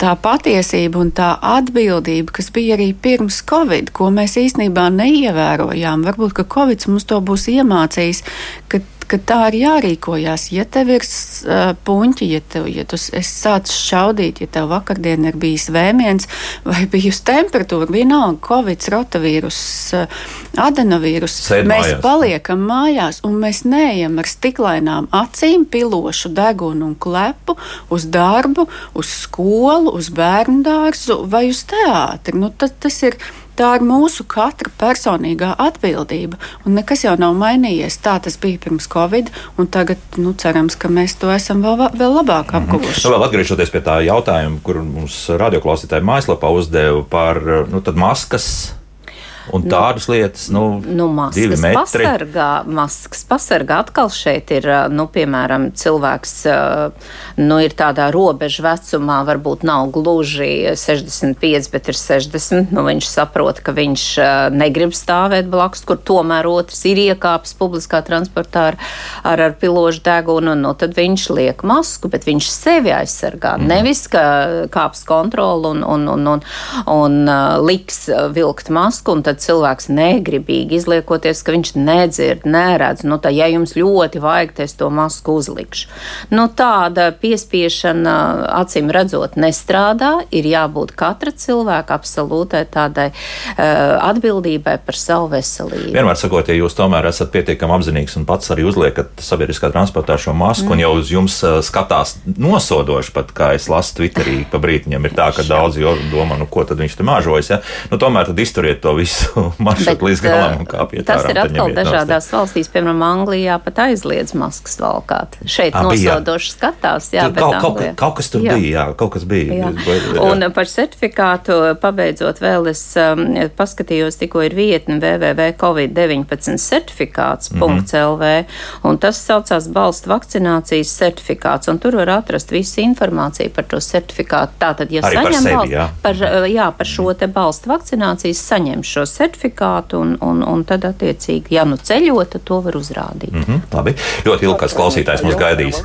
S3: tā patiesība un tā atbildība, kas bija arī pirms Covid, ko mēs īstenībā neievērojām. Varbūt, ka Covid mums to būs iemācījis, ka ka tā ir jārīkojās. Ja tev ir uh, puņķi, ja, tev, ja tu sāc šaudīt, ja tev vakardien ir bijis vēmiens vai bijusi temperatūra, vienalga, covid, rotavīrus, uh, adenovīrus, Sēd mēs mājās. paliekam mājās un mēs neejam ar stiklainām acīm, pilošu degunu un klepu uz darbu, uz skolu, uz bērnu dārzu vai uz teātri. Nu, tas, tas ir Tā ir mūsu katra personīgā atbildība, un nekas jau nav mainījies. Tā tas bija pirms Covid, un tagad nu, cerams, ka mēs to esam vēl, vēl labāk mhm. apguvuši. Mm -hmm.
S2: vēl atgriežoties pie tā jautājuma, kur mums radioklausītāji mājaslapā uzdeva par nu, maskas un nu, tādas lietas. Nu,
S4: nu, maskas pasargā, maskas pasargā. Atkal šeit ir, nu, piemēram, cilvēks, nu, ir tādā robežu vecumā, varbūt nav gluži 65, bet ir 60. Nu, viņš saprot, ka viņš negrib stāvēt blakus, kur tomēr otrs ir iekāpis publiskā transportā ar, ar, ar pilošu degunu, nu, tad viņš liek masku, bet viņš sevi aizsargā. Mm. Nevis, ka kāps kontroli un, un, un, un, un, un liks vilkt masku, un tad cilvēks negribīgi izliekoties, ka viņš nedzird, neredz. Nu, tā, ja jums ļoti vajag, es to masku uzlikšu. Nu, tāda piespiešana, acīm redzot, nestrādā. Ir jābūt katra cilvēka absolūtai tādai uh, atbildībai par savu veselību.
S2: Vienmēr sakot, ja jūs tomēr esat pietiekami apzinīgs un pats arī uzliekat sabiedriskā transportā šo masku, mm. un jau uz jums uh, skatās nosodoši, pat kā es lasu Twitterī, pa brītiņam ir tā, ka daudzi domā, nu ko tad viņš te māžojas. Ja? Nu, tomēr tad izturiet to visu maršrutu līdz galam un kāpiet
S4: tas ir atkal dažādās nost. valstīs, piemēram, Anglijā pat aizliedz maskas valkāt. Šeit A, nosodoši skatās, jā,
S2: bet kaut, kaut, kaut kas tur jā. bija, jā, kaut kas bija. Jā.
S4: Jā. Un par certifikātu pabeidzot vēl es um, paskatījos, tikko ir vietne www.covid19 certifikāts.lv, mm -hmm. un tas saucās balstu vakcinācijas certifikāts, un tur var atrast visu informāciju par to certifikātu. Tātad, ja Arī saņem par, sevi, balstu, jā. Par, jā, par šo te balstu vakcinācijas saņem šo certifikātu certifikātu, un, un, un tad, attiecīgi, ja nu ceļo, tad to var uzrādīt. Mm
S2: -hmm, labi, ļoti ilgs klausītājs mums gaidīs.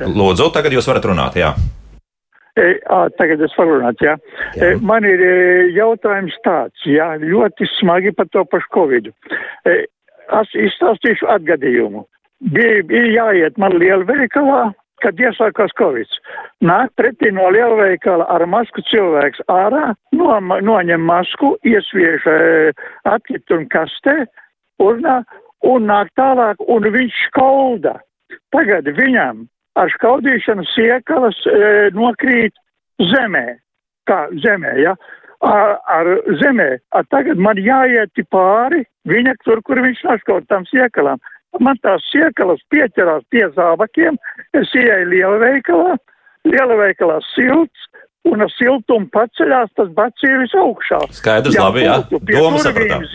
S2: Lūdzu, tagad jūs varat runāt, jā.
S8: E, tagad es varu runāt, jā. jā. E, man ir e, jautājums tāds, jā, ļoti smagi par to pašu Covid. E, es izstāstīšu atgadījumu. Bija, bija jāiet man lielveikalā, kad iesākās Covid. Nāk pretī no lielveikala ar masku cilvēks ārā, no, noņem masku, iesviež e, atkritumu kastē un, un nāk tālāk, un viņš skauda. Tagad viņam ar skaudīšanu siekalas e, nokrīt zemē. Kā zemē, ja? Ar, ar zemē. A, tagad man jāiet pāri viņa tur, kur viņš noskaut tam siekalām. Man tās siekalas pieķerās pie zābakiem, es ieeju lielveikalā, lielveikalā silts, un ar siltumu paceļās tas bacīvis augšā.
S2: Skaidrs, jā, labi, jā. Doma sapratām.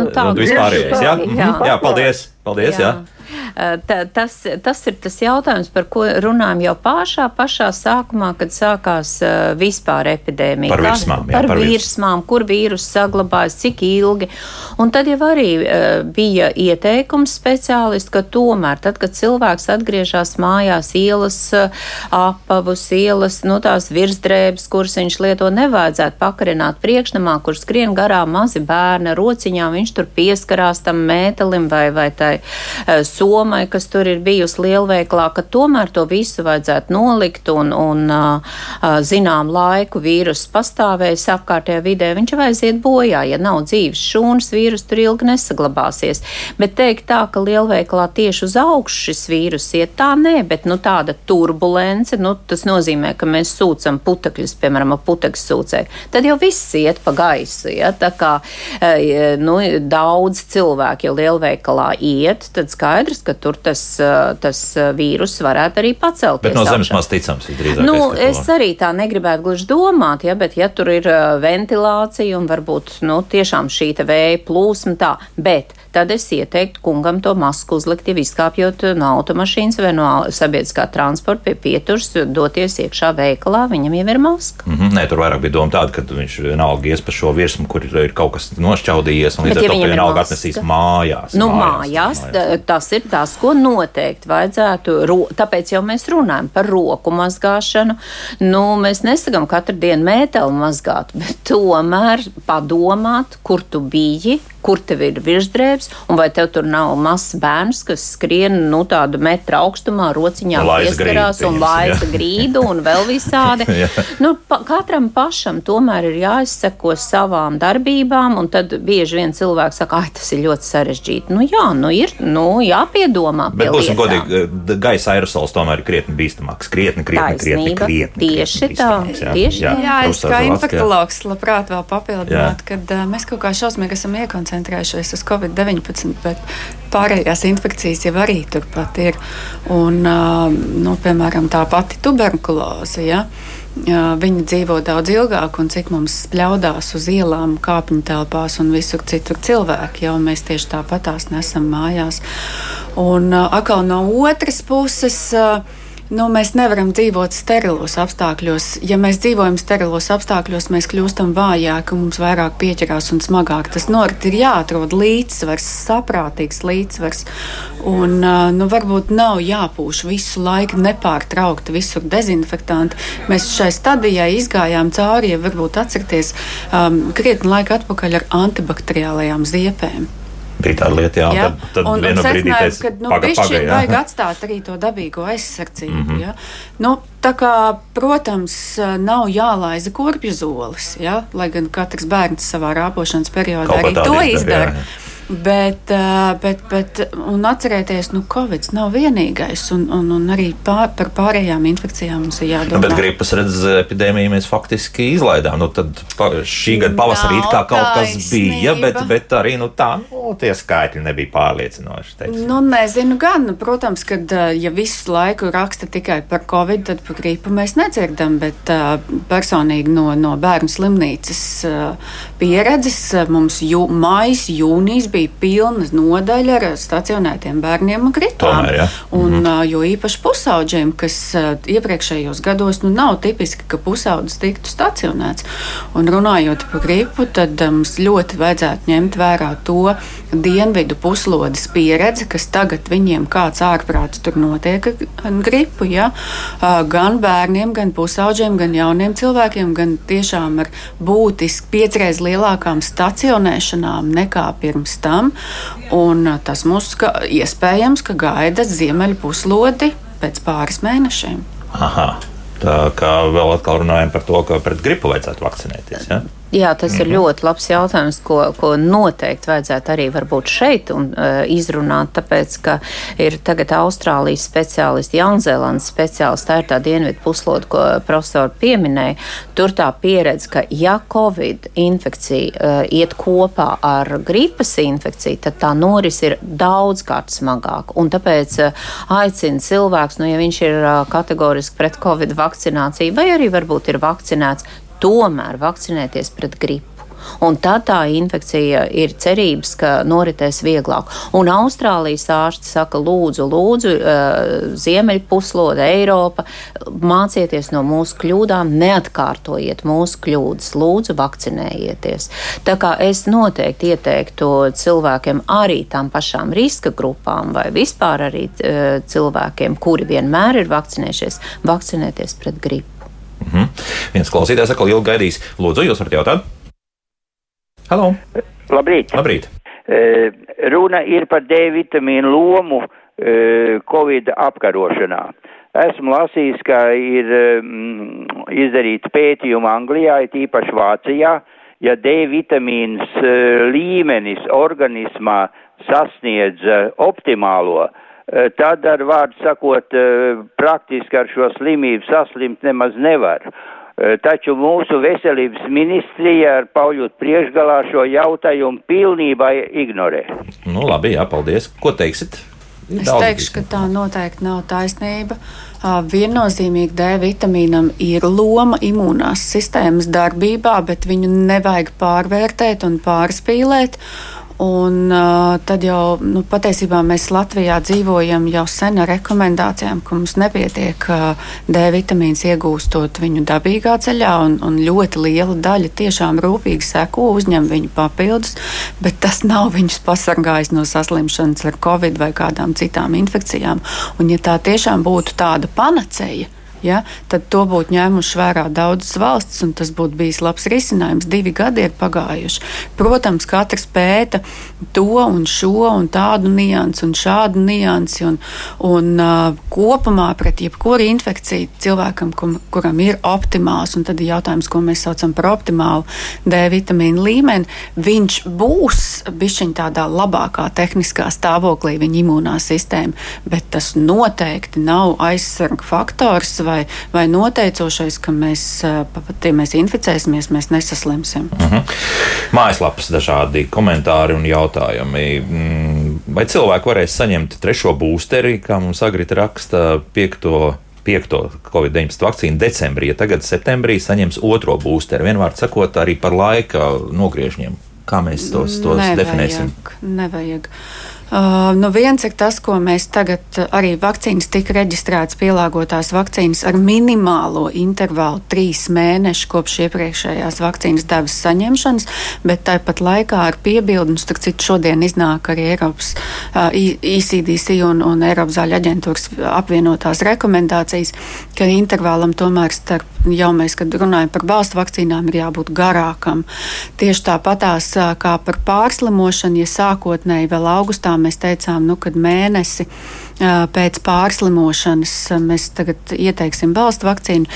S2: Nu, tā, vispārējais, jā. Jā. jā, paldies, paldies, jā. jā.
S4: Eh, tas, tas ir tas jautājums, par ko runājam jau pašā, pašā sākumā, kad sākās vispār epidēmija.
S2: Par virsmām,
S4: jā, par, par virsmām, kur vīrus saglabājas, cik ilgi. Un tad jau arī bija ieteikums speciālisti, ka tomēr, tad, kad cilvēks atgriežas mājās, ielas apavus, ielas, no nu, tās virsdrēbes, kuras viņš lieto, nevajadzētu pakarināt priekšnamā, kur skrien garām mazi bērni rociņām, viņš tur pieskarās tam mētelim vai, vai tai uh, somai, kas tur ir bijusi lielveiklā, ka tomēr to visu vajadzētu nolikt un, un zinām laiku vīrus pastāvēs apkārtējā vidē, viņš vai aiziet bojā, ja nav dzīves šūnas, vīrus tur ilgi nesaglabāsies. Bet teikt tā, ka lielveiklā tieši uz augšu šis vīrus iet, tā nē, bet nu tāda turbulence, nu tas nozīmē, ka mēs sūcam putekļus, piemēram, putekļu sūcēju, tad jau viss iet pa gaisu, ja, tā kā, nu, daudz cilvēku jau lielveikalā iet iet, tad skaidrs, ka tur tas, tas vīrus varētu arī pacelt.
S2: Bet no zemes maz ticams ir drīzāk.
S4: Nu, es arī tā negribētu gluži domāt, ja, bet ja tur ir ventilācija un varbūt, nu, tiešām šī vēja plūsma tā, bet tad es ieteiktu kungam to masku uzlikt, jau izkāpjot no automašīnas vai no sabiedriskā transporta pie pieturas, doties iekšā veikalā, viņam jau ir maska.
S2: Mm -hmm. Nē, tur vairāk bija doma tāda, ka viņš vienalga ies pa šo virsmu, kur ir kaut kas nošķaudījies, un līdz ar ja to vienalga atnesīs mājās.
S4: Nu, mājās, mājās, tas ir tas, ko noteikti vajadzētu, tāpēc jau mēs runājam par roku mazgāšanu. Nu, mēs nesakām katru dienu mēteli mazgāt, bet tomēr padomāt, kur tu biji, kur tev ir virsdrēbs, un vai tev tur nav mazs bērns, kas skrien nu, tādu metru augstumā, rociņā pieskarās un laisa grīdu un vēl visādi. nu, pa, katram pašam tomēr ir jāizseko savām darbībām, un tad bieži vien cilvēks saka, ah, tas ir ļoti sarežģīti. Nu jā, nu ir nu, jāpiedomā.
S2: Bet būsim godīgi, gaisa aerosols tomēr ir krietni bīstamāks. Krietni, krietni, krietni, krietni.
S4: Tieši krietni tā, tieši
S3: tā. Jā, jā es kā infektologs labprāt vēl papildinātu, kad uh, mēs kaut kā šausmīgi esam iekoncentrēti koncentrējušies uz Covid-19, bet pārējās infekcijas jau arī turpat ir. Un, nu, piemēram, tā pati tuberkuloze. Ja? Viņi dzīvo daudz ilgāk, un cik mums spļaudās uz ielām, kāpņu telpās un visur citur cilvēki, jau mēs tieši tāpatās nesam mājās. Un atkal no otras puses. Uh, nu, mēs nevaram dzīvot sterilos apstākļos. Ja mēs dzīvojam sterilos apstākļos, mēs kļūstam vājāki, mums vairāk pieķerās un smagāk. Tas norit ir jāatrod līdzsvars, saprātīgs līdzsvars. Un, nu, varbūt nav jāpūš visu laiku nepārtraukti visur dezinfektanti. Mēs šai stadijai izgājām cauri, ja varbūt atcerieties, um, krietni laika atpakaļ ar antibakteriālajām ziepēm
S2: bija tāda lieta, jā, jā. tad, tad un, vienā brīdī teica,
S3: ka, nu, jā. vajag atstāt arī to dabīgo aizsardzību. Mm -hmm. ja? nu, tā kā, protams, nav jālaiza kurpju zolis, ja? lai gan katrs bērns savā rāpošanas periodā Kaut arī to izdara. Jā, jā. Bet, bet, bet atcerieties, ka nu, Covid nav vienīgais, un, un, un arī pār, par pārējām infekcijām mums ir jādomā.
S2: Nu, bet gripas redzes epidēmiju mēs faktiski izlaidām. Nu, tad šī gada pavasarī kā kaut kas bija, bet, bet arī nu, tā, nu, tie skaitļi nebija pārliecinoši. Teiksim.
S3: Nu, nezinu, gan, protams, ka ja visu laiku raksta tikai par Covid, tad par gripu mēs nedzirdam, bet personīgi no, no bērnu slimnīcas pieredzes mums jū, mais, jūnijas bija bija pilna nodaļa ar stacionētiem bērniem un kritām. Tomēr, ja. un, mm -hmm. Jo īpaši pusauģiem, kas iepriekšējos gados nu, nav tipiski, ka pusaudzis tiktu stacionēts. Un runājot par gripu, tad mums ļoti vajadzētu ņemt vērā to dienvidu puslodes pieredzi, kas tagad viņiem kāds ārprāts tur notiek ar gripu. Ja? Gan bērniem, gan pusauģiem, gan jauniem cilvēkiem, gan tiešām ar būtiski piecreiz lielākām stacionēšanām nekā pirms tam. Un uh, tas mums ka, iespējams, ka gaida ziemeļu puslodi pēc pāris mēnešiem.
S2: Aha. Tā kā vēl atkal runājam par to, ka pret gripu vajadzētu vakcinēties. Ja?
S4: Jā, tas mm -hmm. ir mhm. ļoti labs jautājums, ko, ko noteikti vajadzētu arī varbūt šeit un, uh, izrunāt, tāpēc, ka ir tagad Austrālijas speciālisti, Jaunzēlandes speciālisti, tā ir tā dienvidu puslode, ko profesori pieminēja. Tur tā pieredze, ka ja Covid infekcija uh, iet kopā ar gripas infekciju, tad tā noris ir daudzkārt smagāka. Un tāpēc uh, aicina cilvēks, nu, ja viņš ir uh, kategoriski pret Covid vakcināciju vai arī varbūt ir vakcinēts, tomēr vakcinēties pret gripu. Un tad tā infekcija ir cerības, ka noritēs vieglāk. Un Austrālijas ārsti saka, lūdzu, lūdzu, Ziemeļpuslode, Eiropa, mācieties no mūsu kļūdām, neatkārtojiet mūsu kļūdas, lūdzu, vakcinējieties. Tā kā es noteikti ieteiktu cilvēkiem arī tām pašām riska grupām vai vispār arī cilvēkiem, kuri vienmēr ir vakcinējušies, vakcinēties pret gripu.
S2: Mhm. Viens klausītājs atkal ilgi gaidīs. Lūdzu, jūs varat jautāt? Halo!
S9: Labrīt!
S2: Labrīt.
S9: E, runa ir par D vitamīnu lomu e, Covid apkarošanā. Esmu lasījis, ka ir mm, izdarīts pētījumi Anglijā, it īpaši Vācijā, ja D vitamīns e, līmenis organismā sasniedz optimālo, Eh, tad ar vārdu sakot, eh, praktiski ar šo slimību saslimt nemaz nevar. taču mūsu veselības ministrija ar Pauļot priekšgalā šo jautājumu pilnībā ignorē.
S2: Nu, labi, jā, paldies. Ko teiksit?
S3: Es teikšu, ka tā noteikti nav taisnība. Viennozīmīgi D vitamīnam ir loma imūnās sistēmas darbībā, bet viņu nevajag pārvērtēt un pārspīlēt. Un uh, tad jau nu, patiesībā mēs Latvijā dzīvojam jau sen ar rekomendācijām, ka mums nepietiek uh, D vitamīns iegūstot viņu dabīgā ceļā, un, un ļoti liela daļa tiešām rūpīgi seko, uzņem viņu papildus, bet tas nav viņus pasargājis no saslimšanas ar covid vai kādām citām infekcijām. Un ja tā tiešām būtu tāda panacēja, ja, tad to būtu ņēmuši vērā daudzas valstis, un tas būtu bijis labs risinājums. Divi gadi ir pagājuši. Protams, katrs pēta to un šo un tādu niansu un šādu niansu, un, un uh, kopumā pret jebkuru infekciju cilvēkam, kur, kuram ir optimāls, un tad ir jautājums, ko mēs saucam par optimālu D vitamīnu līmeni, viņš būs bišķiņ tādā labākā tehniskā stāvoklī, viņa imūnā sistēma, bet tas noteikti nav aizsarga faktors vai, vai noteicošais, ka mēs pat, ja mēs inficēsimies, mēs nesaslimsim. Uh
S2: mhm. -huh. Mājaslapas dažādi komentāri un jautājumi. Mm, vai cilvēki varēs saņemt trešo būsteri, kā mums agrita raksta, piekto? piekto Covid-19 vakcīnu decembrī, ja tagad septembrī saņems otro būsteru. Vienvārds sakot, arī par laika nogriežņiem. Kā mēs tos, tos nevajag, definēsim?
S3: Nevajag. Uh, nu viens ir tas, ko mēs tagad uh, arī vakcīnas tika reģistrētas pielāgotās vakcīnas ar minimālo intervālu trīs mēneši kopš iepriekšējās vakcīnas devas saņemšanas, bet tāpat laikā ar piebildu, un starp citu šodien iznāk arī Eiropas uh, ECDC un, un Eiropas zāļu aģentūras apvienotās rekomendācijas, ka intervālam tomēr starp jau mēs, kad runājam par balstu vakcīnām, ir jābūt garākam. Tieši tāpatās uh, kā par pārslimošanu, ja sākotnēji vēl augustā mēs teicām, nu, kad mēnesi pēc pārslimošanas mēs tagad ieteiksim balstu vakcīnu.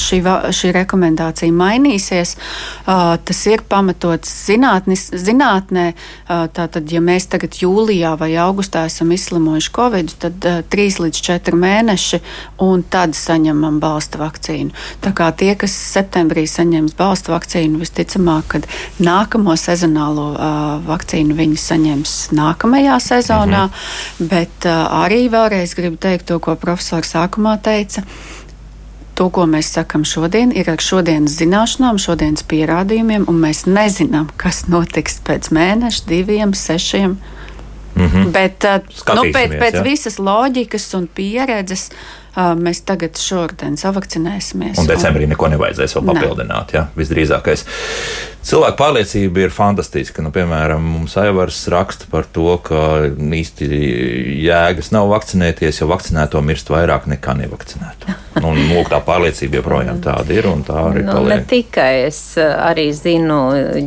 S3: Šī, šī rekomendācija mainīsies. Tas ir pamatots zinātnis, zinātnē. Tātad, ja mēs tagad jūlijā vai augustā esam izslimojuši covid, tad 3 līdz 4 mēneši un tad saņemam balsta vakcīnu. Tā kā tie, kas septembrī saņems balsta vakcīnu, visticamāk, kad nākamo sezonālo vakcīnu viņi saņems nākamajā sezonā, mhm. bet arī arī vēlreiz gribu teikt to, ko profesors sākumā teica. To, ko mēs sakam šodien, ir ar šodienas zināšanām, šodienas pierādījumiem, un mēs nezinām, kas notiks pēc mēneša, diviem, sešiem. Mm -hmm. Bet nu, pēc, pēc ja? visas loģikas un pieredzes mēs tagad šodien savakcinēsimies.
S2: Un decembrī un... neko nevajadzēs vēl papildināt. Ne. Ja? Visdrīzākais. Cilvēku pārliecība ir fantastiska. Nu, piemēram, mums Aivars raksta par to, ka īsti jēgas nav vakcinēties, jo vakcinēto mirst vairāk nekā nevakcinēto. Nu, un, lūk, tā pārliecība joprojām tāda ir un tā arī nu, paliek.
S4: Ne tikai es eh, arī zinu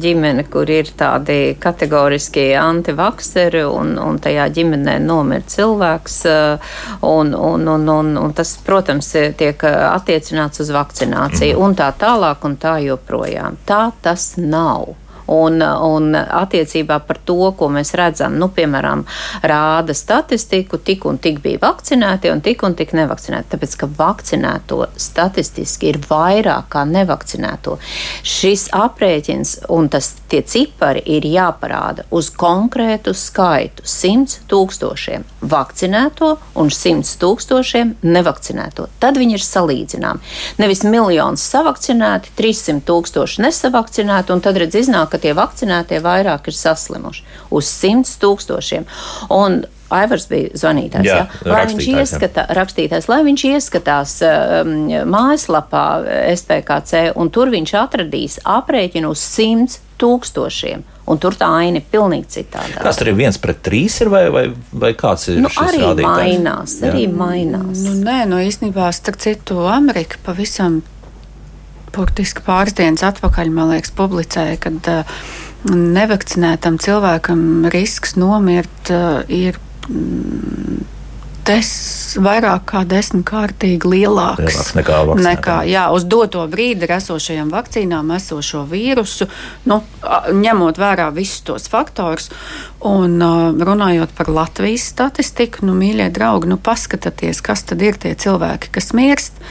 S4: ģimeni, kur ir tādi kategoriski antivakseri un, un tajā ģimenē nomir cilvēks. Eh, un, un, un, un, un tas, protams, tiek attiecināts uz vakcināciju mm. un tā tālāk un tā joprojām. Tā tas nav. Un, un attiecībā par to, ko mēs redzam, nu, piemēram, rāda statistiku, tik un tik bija vakcinēti un tik un tik nevakcinēti. Tāpēc, ka vakcinēto statistiski ir vairāk kā nevakcinēto. Šis aprēķins un tas tie cipari ir jāparāda uz konkrētu skaitu - 100 tūkstošiem vakcinēto un 100 tūkstošiem nevakcinēto. Tad viņi ir salīdzināmi. Nevis miljons savakcinēti, 300 tūkstoši nesavakcinēti, un tad redz iznāk, ka tie vakcinētie vairāk ir saslimuši uz 100 tūkstošiem. Un Aivars bija zvanītājs. Jā, jā. Lai viņš ieskatā, rakstītājs, lai viņš ieskatās um, mājaslapā SPKC, un tur viņš atradīs aprēķinu uz 100 tūkstošiem. Un tur tā aina ir pilnīgi citāda.
S2: Kas tur ir viens pret trīs, ir, vai, vai, vai kāds ir?
S4: Nu, arī rādītājs? mainās, Jā. arī mainās.
S3: Nu, nē, nu īstenībā starp citu Amerika pavisam burtiski pāris dienas atpakaļ, man liekas, publicēja, ka uh, nevakcinētam cilvēkam risks nomirt uh, ir. Mm, des, vairāk kā desmitkārtīgi lielāks, lielāks
S2: nekā, nekā
S3: jā, uz doto brīdi esošajām vakcīnām, esošo vīrusu, nu, ņemot vērā visus tos faktorus. Un runājot par Latvijas statistiku, nu, mīļie draugi, nu, paskatieties, kas tad ir tie cilvēki, kas mirst.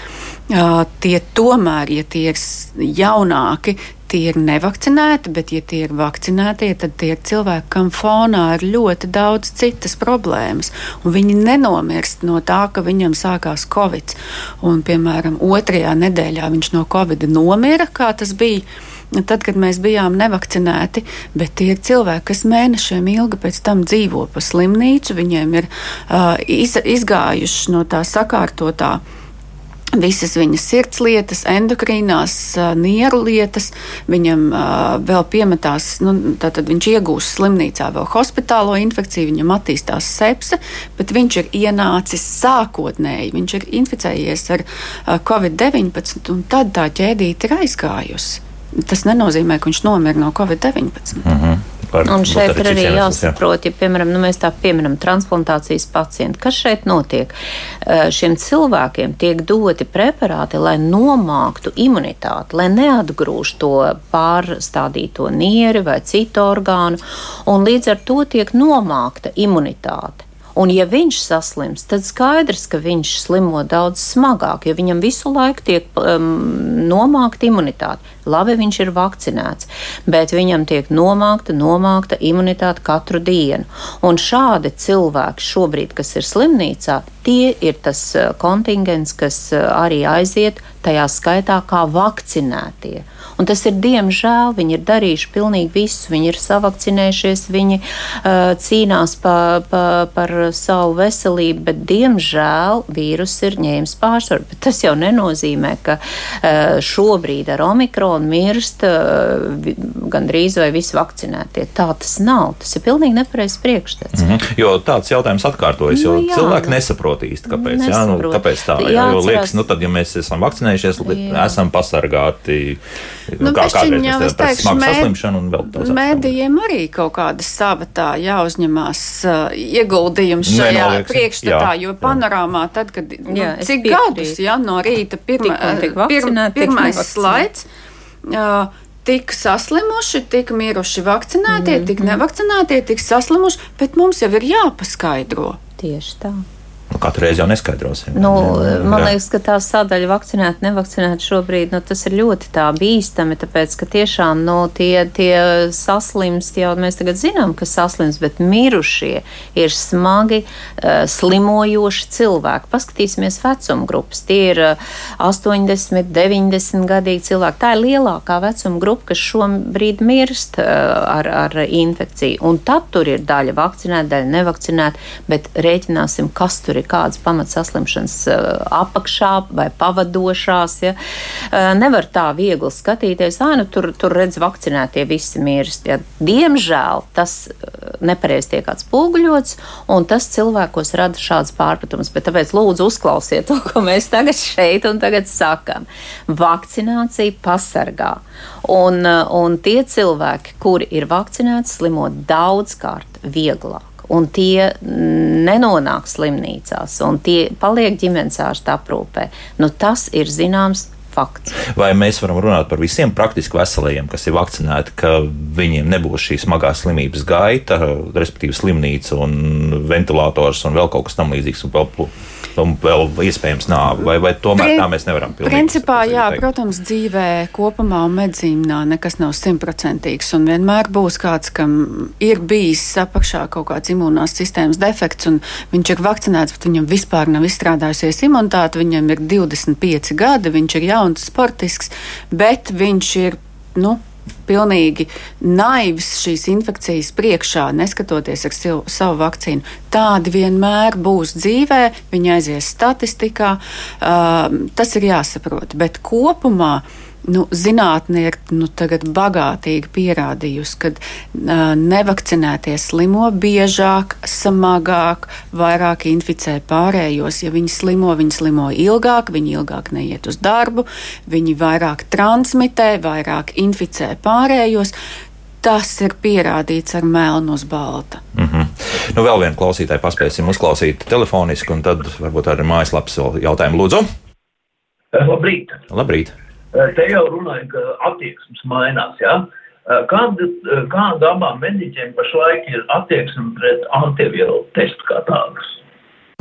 S3: Tie tomēr, ja tie ir jaunāki, tie ir nevakcinēti, bet, ja tie ir vakcinēti, tad tie ir cilvēki, kam fonā ir ļoti daudz citas problēmas. Viņi nenomirst no tā, ka viņam sākās covid. Un, piemēram, otrajā nedēļā viņš no covid nomira, kā tas bija. Tad, kad mēs bijām nevakcinēti, bet tie ir cilvēki, kas mēnešiem ilgi pēc tam dzīvo pa slimnīcu, viņiem ir uh, iz, izgājuši no tā sakārtotā uh, visas viņa sirds lietas, endokrīnās, nieru lietas. Viņam uh, vēl piemetās, nu, tātad viņš iegūst slimnīcā vēl hospitālo infekciju, viņam attīstās sepse, bet viņš ir ienācis sākotnēji, viņš ir inficējies ar uh, covid-19, un tad tā ķēdīte ir aizgājusi. Tas nenozīmē, ka viņš nomira no covid-19. Mm -hmm.
S4: Par, un šeit ir arī jāsaprot, ja, piemēram, nu, mēs tā pieminam transplantācijas pacientu. Kas šeit notiek? Šiem cilvēkiem tiek doti preparāti, lai nomāktu imunitāti, lai neatgrūž to pārstādīto nieri vai citu orgānu, un līdz ar to tiek nomākta imunitāte. Un, ja viņš saslims, tad skaidrs, ka viņš slimo daudz smagāk, jo viņam visu laiku tiek um, nomākta imunitāte. Labi, viņš ir vakcinēts, bet viņam tiek nomākta, nomākta imunitāte katru dienu. Un šādi cilvēki šobrīd, kas ir slimnīcā, tie ir tas uh, kontingents, kas uh, arī aiziet tajā skaitā kā vakcinētie. Un tas ir diemžēl. Viņi ir darījuši pilnīgi visu. Viņi ir savakcinējušies, viņi uh, cīnās pa, pa, par savu veselību, bet diemžēl vīrus ir ņēmis pārsvaru. Bet tas jau nenozīmē, ka uh, šobrīd ar omikronu mirst uh, gandrīz vai visi vakcinētie. Tā tas nav. Tas ir pilnīgi nepareizs priekšstats.
S2: Mm -hmm. Jo tāds jautājums atkārtojas, jo nu, jā, cilvēki nesaprot īsti, kāpēc. Jā, nu, kāpēc tā? Jā, jo liekas, nu tad, ja mēs esam vakcinējušies, jā. esam pasargāti.
S3: Nu, kā kādreiz jau es teikšu, mēd, mēdījiem arī kaut kāda sava tā jāuzņemās uh, ieguldījums šajā priekšstatā, jā, jo panorāmā tad, kad, nu, jā, cik gadus, jā, no rīta pirma, pirma, pirmais slaids, uh, tik saslimuši, tik miruši vakcinētie, mm -hmm. tik nevakcinētie, tik saslimuši, bet mums jau ir jāpaskaidro.
S4: Tieši tā.
S2: Nu, katru reizi jau neskaidrosim.
S4: Nu, man jā. liekas, ka tā sadaļa vakcinēta, nevakcinēta šobrīd nu, tas ir ļoti bīstami, tāpēc ka tiešām nu, tie, tie saslimst, jau mēs tagad zinām, ka saslimst, bet mirušie ir smagi uh, slimojoši cilvēki. Paskatīsimies vecuma grupas. Tie ir uh, 80, 90 gadīgi cilvēki. Tā ir lielākā vecuma grupa, kas šobrīd mirst uh, ar, ar infekciju. Un tad tur ir daļa vakcinēta, daļa nevakcinēta, bet rēķināsim, kas tur tur ir kādas pamatsaslimšanas eh, apakšā vai pavadošās. Ja. Eh, nevar tā viegli skatīties, ah, nu tur, tur redz vakcinētie visi mirst. Ja. Diemžēl tas eh, nepareizi tiek atspoguļots, un tas cilvēkos rada šāds pārpratums. Bet tāpēc lūdzu uzklausiet to, ko mēs tagad šeit un tagad sakam. Vakcinācija pasargā. Un, un tie cilvēki, kuri ir vakcinēti, slimo daudzkārt vieglāk un tie nenonāk slimnīcās, un tie paliek ģimenes ārsta aprūpē. Nu, tas ir zināms fakts.
S2: Vai mēs varam runāt par visiem praktiski veselajiem, kas ir vakcinēti, ka viņiem nebūs šī smagā slimības gaita, respektīvi slimnīca un ventilators un vēl kaut kas tam līdzīgs? un vēl iespējams nāve, vai, vai tomēr Prin, tā mēs nevaram pilnīgi?
S3: Principā, jā, teikt. protams, dzīvē kopumā un medicīnā nekas nav simtprocentīgs, un vienmēr būs kāds, kam ir bijis apakšā kaut kāds imunās sistēmas defekts, un viņš ir vakcinēts, bet viņam vispār nav izstrādājusies imunitāte, viņam ir 25 gadi, viņš ir jauns sportisks, bet viņš ir, nu, pilnīgi naivs šīs infekcijas priekšā, neskatoties ar savu, savu vakcīnu. Tādi vienmēr būs dzīvē, viņi aizies statistikā, uh, tas ir jāsaprot. Bet kopumā nu, zinātnē ir nu, bagātīgi pierādījusi, ka uh, nevakcinētie slimo biežāk, smagāk, vairāk inficē pārējos. Ja viņi slimo, viņi slimo ilgāk, viņi ilgāk neiet uz darbu, viņi vairāk transmitē, vairāk inficē pārējos. Tas ir pierādīts ar melnu uz balta.
S2: Mm -hmm. nu, vēl vienu klausītāju paspēsim uzklausīt telefoniski, un tad varbūt arī mājaslapas jautājumu lūdzu.
S10: Labrīt!
S2: Labrīt.
S10: Eh, te jau runāja, ka attieksmes mainās. Ja? Eh, kāda, eh, kāda abām mediķiem pašlaik ir attieksme pret antivielu testu kā tādas?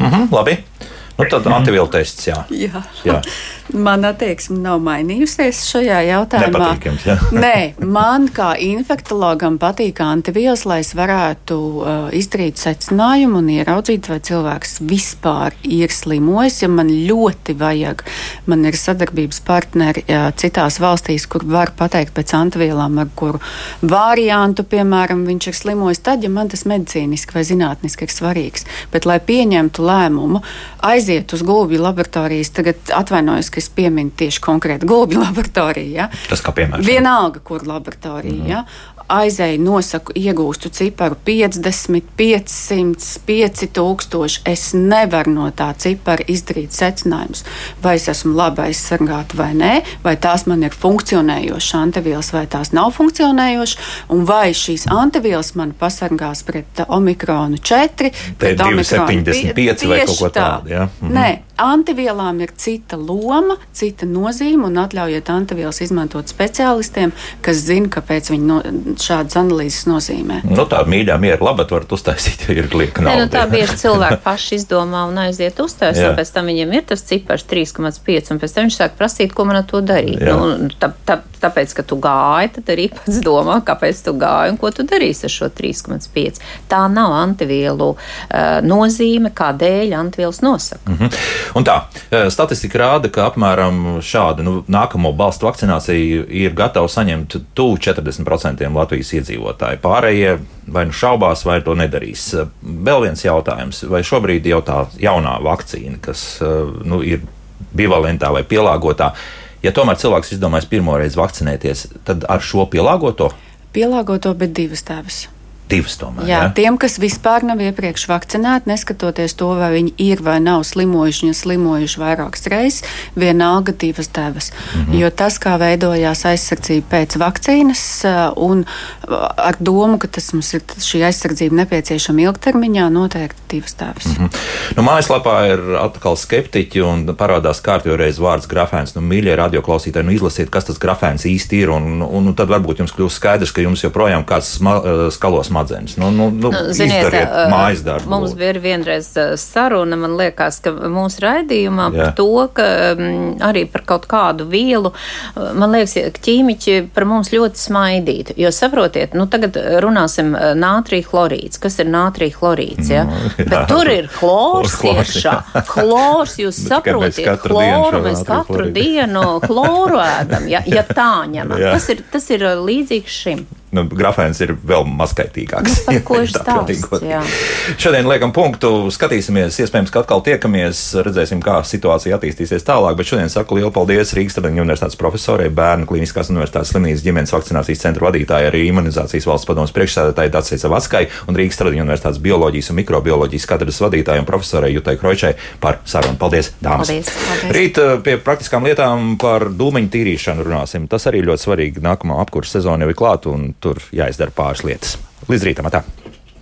S2: Mhm, labi. Nu, tad antivielu tests, jā.
S3: jā. jā. Man attieksme nav mainījusies šajā jautājumā. Nē, man kā infektologam patīk antivielas, lai es varētu uh, izdarīt secinājumu un ieraudzīt, vai cilvēks vispār ir slimojis. Ja man ļoti vajag, man ir sadarbības partneri uh, citās valstīs, kur var pateikt pēc antivielām, ar kuru variantu, piemēram, viņš ir slimojis, tad, ja man tas medicīniski vai zinātniski ir svarīgs. Bet, lai pieņemtu lēmumu, aiziet uz gulbju laboratorijas, tagad atvainojos, ka es pieminu tieši konkrēti gulbju laboratoriju. Ja?
S2: Tas kā piemērs.
S3: Vienalga, kur laboratorija. Mm -hmm. ja? Aizēju, nosaku, iegūstu ciparu 50, 500, 5000. Es nevaru no tā cipara izdarīt secinājumus, vai es esmu labi aizsargāta vai nē, vai tās man ir funkcionējošas antivielas, vai tās nav funkcionējošas, un vai šīs antivielas man pasargās pret omikronu 4,
S2: pret omikronu 75 vai kaut ko tādu. Ja?
S3: Mhm. Nē, Antivielām ir cita loma, cita nozīme, un atļaujiet antivielas izmantot speciālistiem, kas zina, kāpēc viņi no, šādas analīzes nozīmē.
S2: Nu, tā mīļā miera labad var uztaisīt, ja ir lieka nauda.
S4: Ne, nu, tā bieži cilvēki paši izdomā un aiziet uztaisīt, un pēc tam viņiem ir tas cipars 3,5, un pēc tam viņš sāk prasīt, ko man ar to darīt. Jā. Nu, tā, tā, tāpēc, ka tu gāji, tad arī pats domā, kāpēc tu gāji un ko tu darīsi ar šo 3,5. Tā nav antivielu uh, nozīme, kādēļ antivielas nosaka. Mm -hmm.
S2: Un tā, e, statistika rāda, ka apmēram šādu nu, nākamo balstu vakcināciju ir gatavi saņemt tuvu 40% Latvijas iedzīvotāji. Pārējie vai nu šaubās, vai to nedarīs. E, vēl viens jautājums, vai šobrīd jau tā jaunā vakcīna, kas nu, ir bivalentā vai pielāgotā, ja tomēr cilvēks izdomājas pirmoreiz vakcinēties, tad ar šo pielāgoto?
S3: Pielāgoto, bet divas tēvas.
S2: Divas tomēr.
S3: Jā, ja? tiem, kas vispār nav iepriekš vakcinēti, neskatoties to, vai viņi ir vai nav slimojuši, ja slimojuši vairākas reizes, vienalga divas devas. Mm -hmm. Jo tas, kā veidojās aizsardzība pēc vakcīnas, un ar domu, ka tas mums ir šī aizsardzība nepieciešama ilgtermiņā, noteikti divas devas. Mm -hmm.
S2: nu, mājaslapā ir atkal skeptiķi un parādās kārtībā reiz vārds grafēns. Nu, mīļie radioklausītāji, nu izlasiet, kas tas grafēns īsti ir, un, un, un tad varbūt jums kļūs skaidrs, ka jums joprojām kāds skalos smadzenes. Nu, nu, nu, nu, Ziniet, mājas darbu.
S4: Mums bija vienreiz saruna, man liekas, ka mūsu raidījumā Jā. par to, ka arī par kaut kādu vielu, man liekas, ka ķīmiķi par mums ļoti smaidītu. Jo saprotiet, nu tagad runāsim nātrija chlorīds. Kas ir nātrija chlorīds? Ja? Nu, jā. Bet tur ir chlors iekšā. Chlors, jūs saprotiet, chloru mēs katru dienu chloru ēdam, ja, ja tā ņemam. Tas ir, tas ir līdzīgs šim
S2: nu, grafēns ir vēl mazskaitīgāks.
S4: Nu, stāsta?
S2: Šodien liekam punktu, skatīsimies, iespējams, ka atkal tiekamies, redzēsim, kā situācija attīstīsies tālāk. Bet šodien saku lielu paldies Rīgas Tradiņu universitātes profesorai, Bērnu klīniskās universitātes slimnīcas ģimenes vakcinācijas centra vadītājai, arī imunizācijas valsts padomus priekšsēdētājai Dācijai Zavaskai un Rīgas Tradiņu universitātes bioloģijas un mikrobioloģijas katedras vadītājai un profesorai Jutai Kroičai par sarunu. Paldies, dāmas!
S4: Paldies, paldies.
S2: Rīt eh, pie praktiskām lietām par dūmeņu tīrīšanu runāsim. Tas arī ļoti svarīgi. Nākamā apkurss sezona jau ir klāta un tur jāizdara pāris lietas. Līdz rītam! Tā.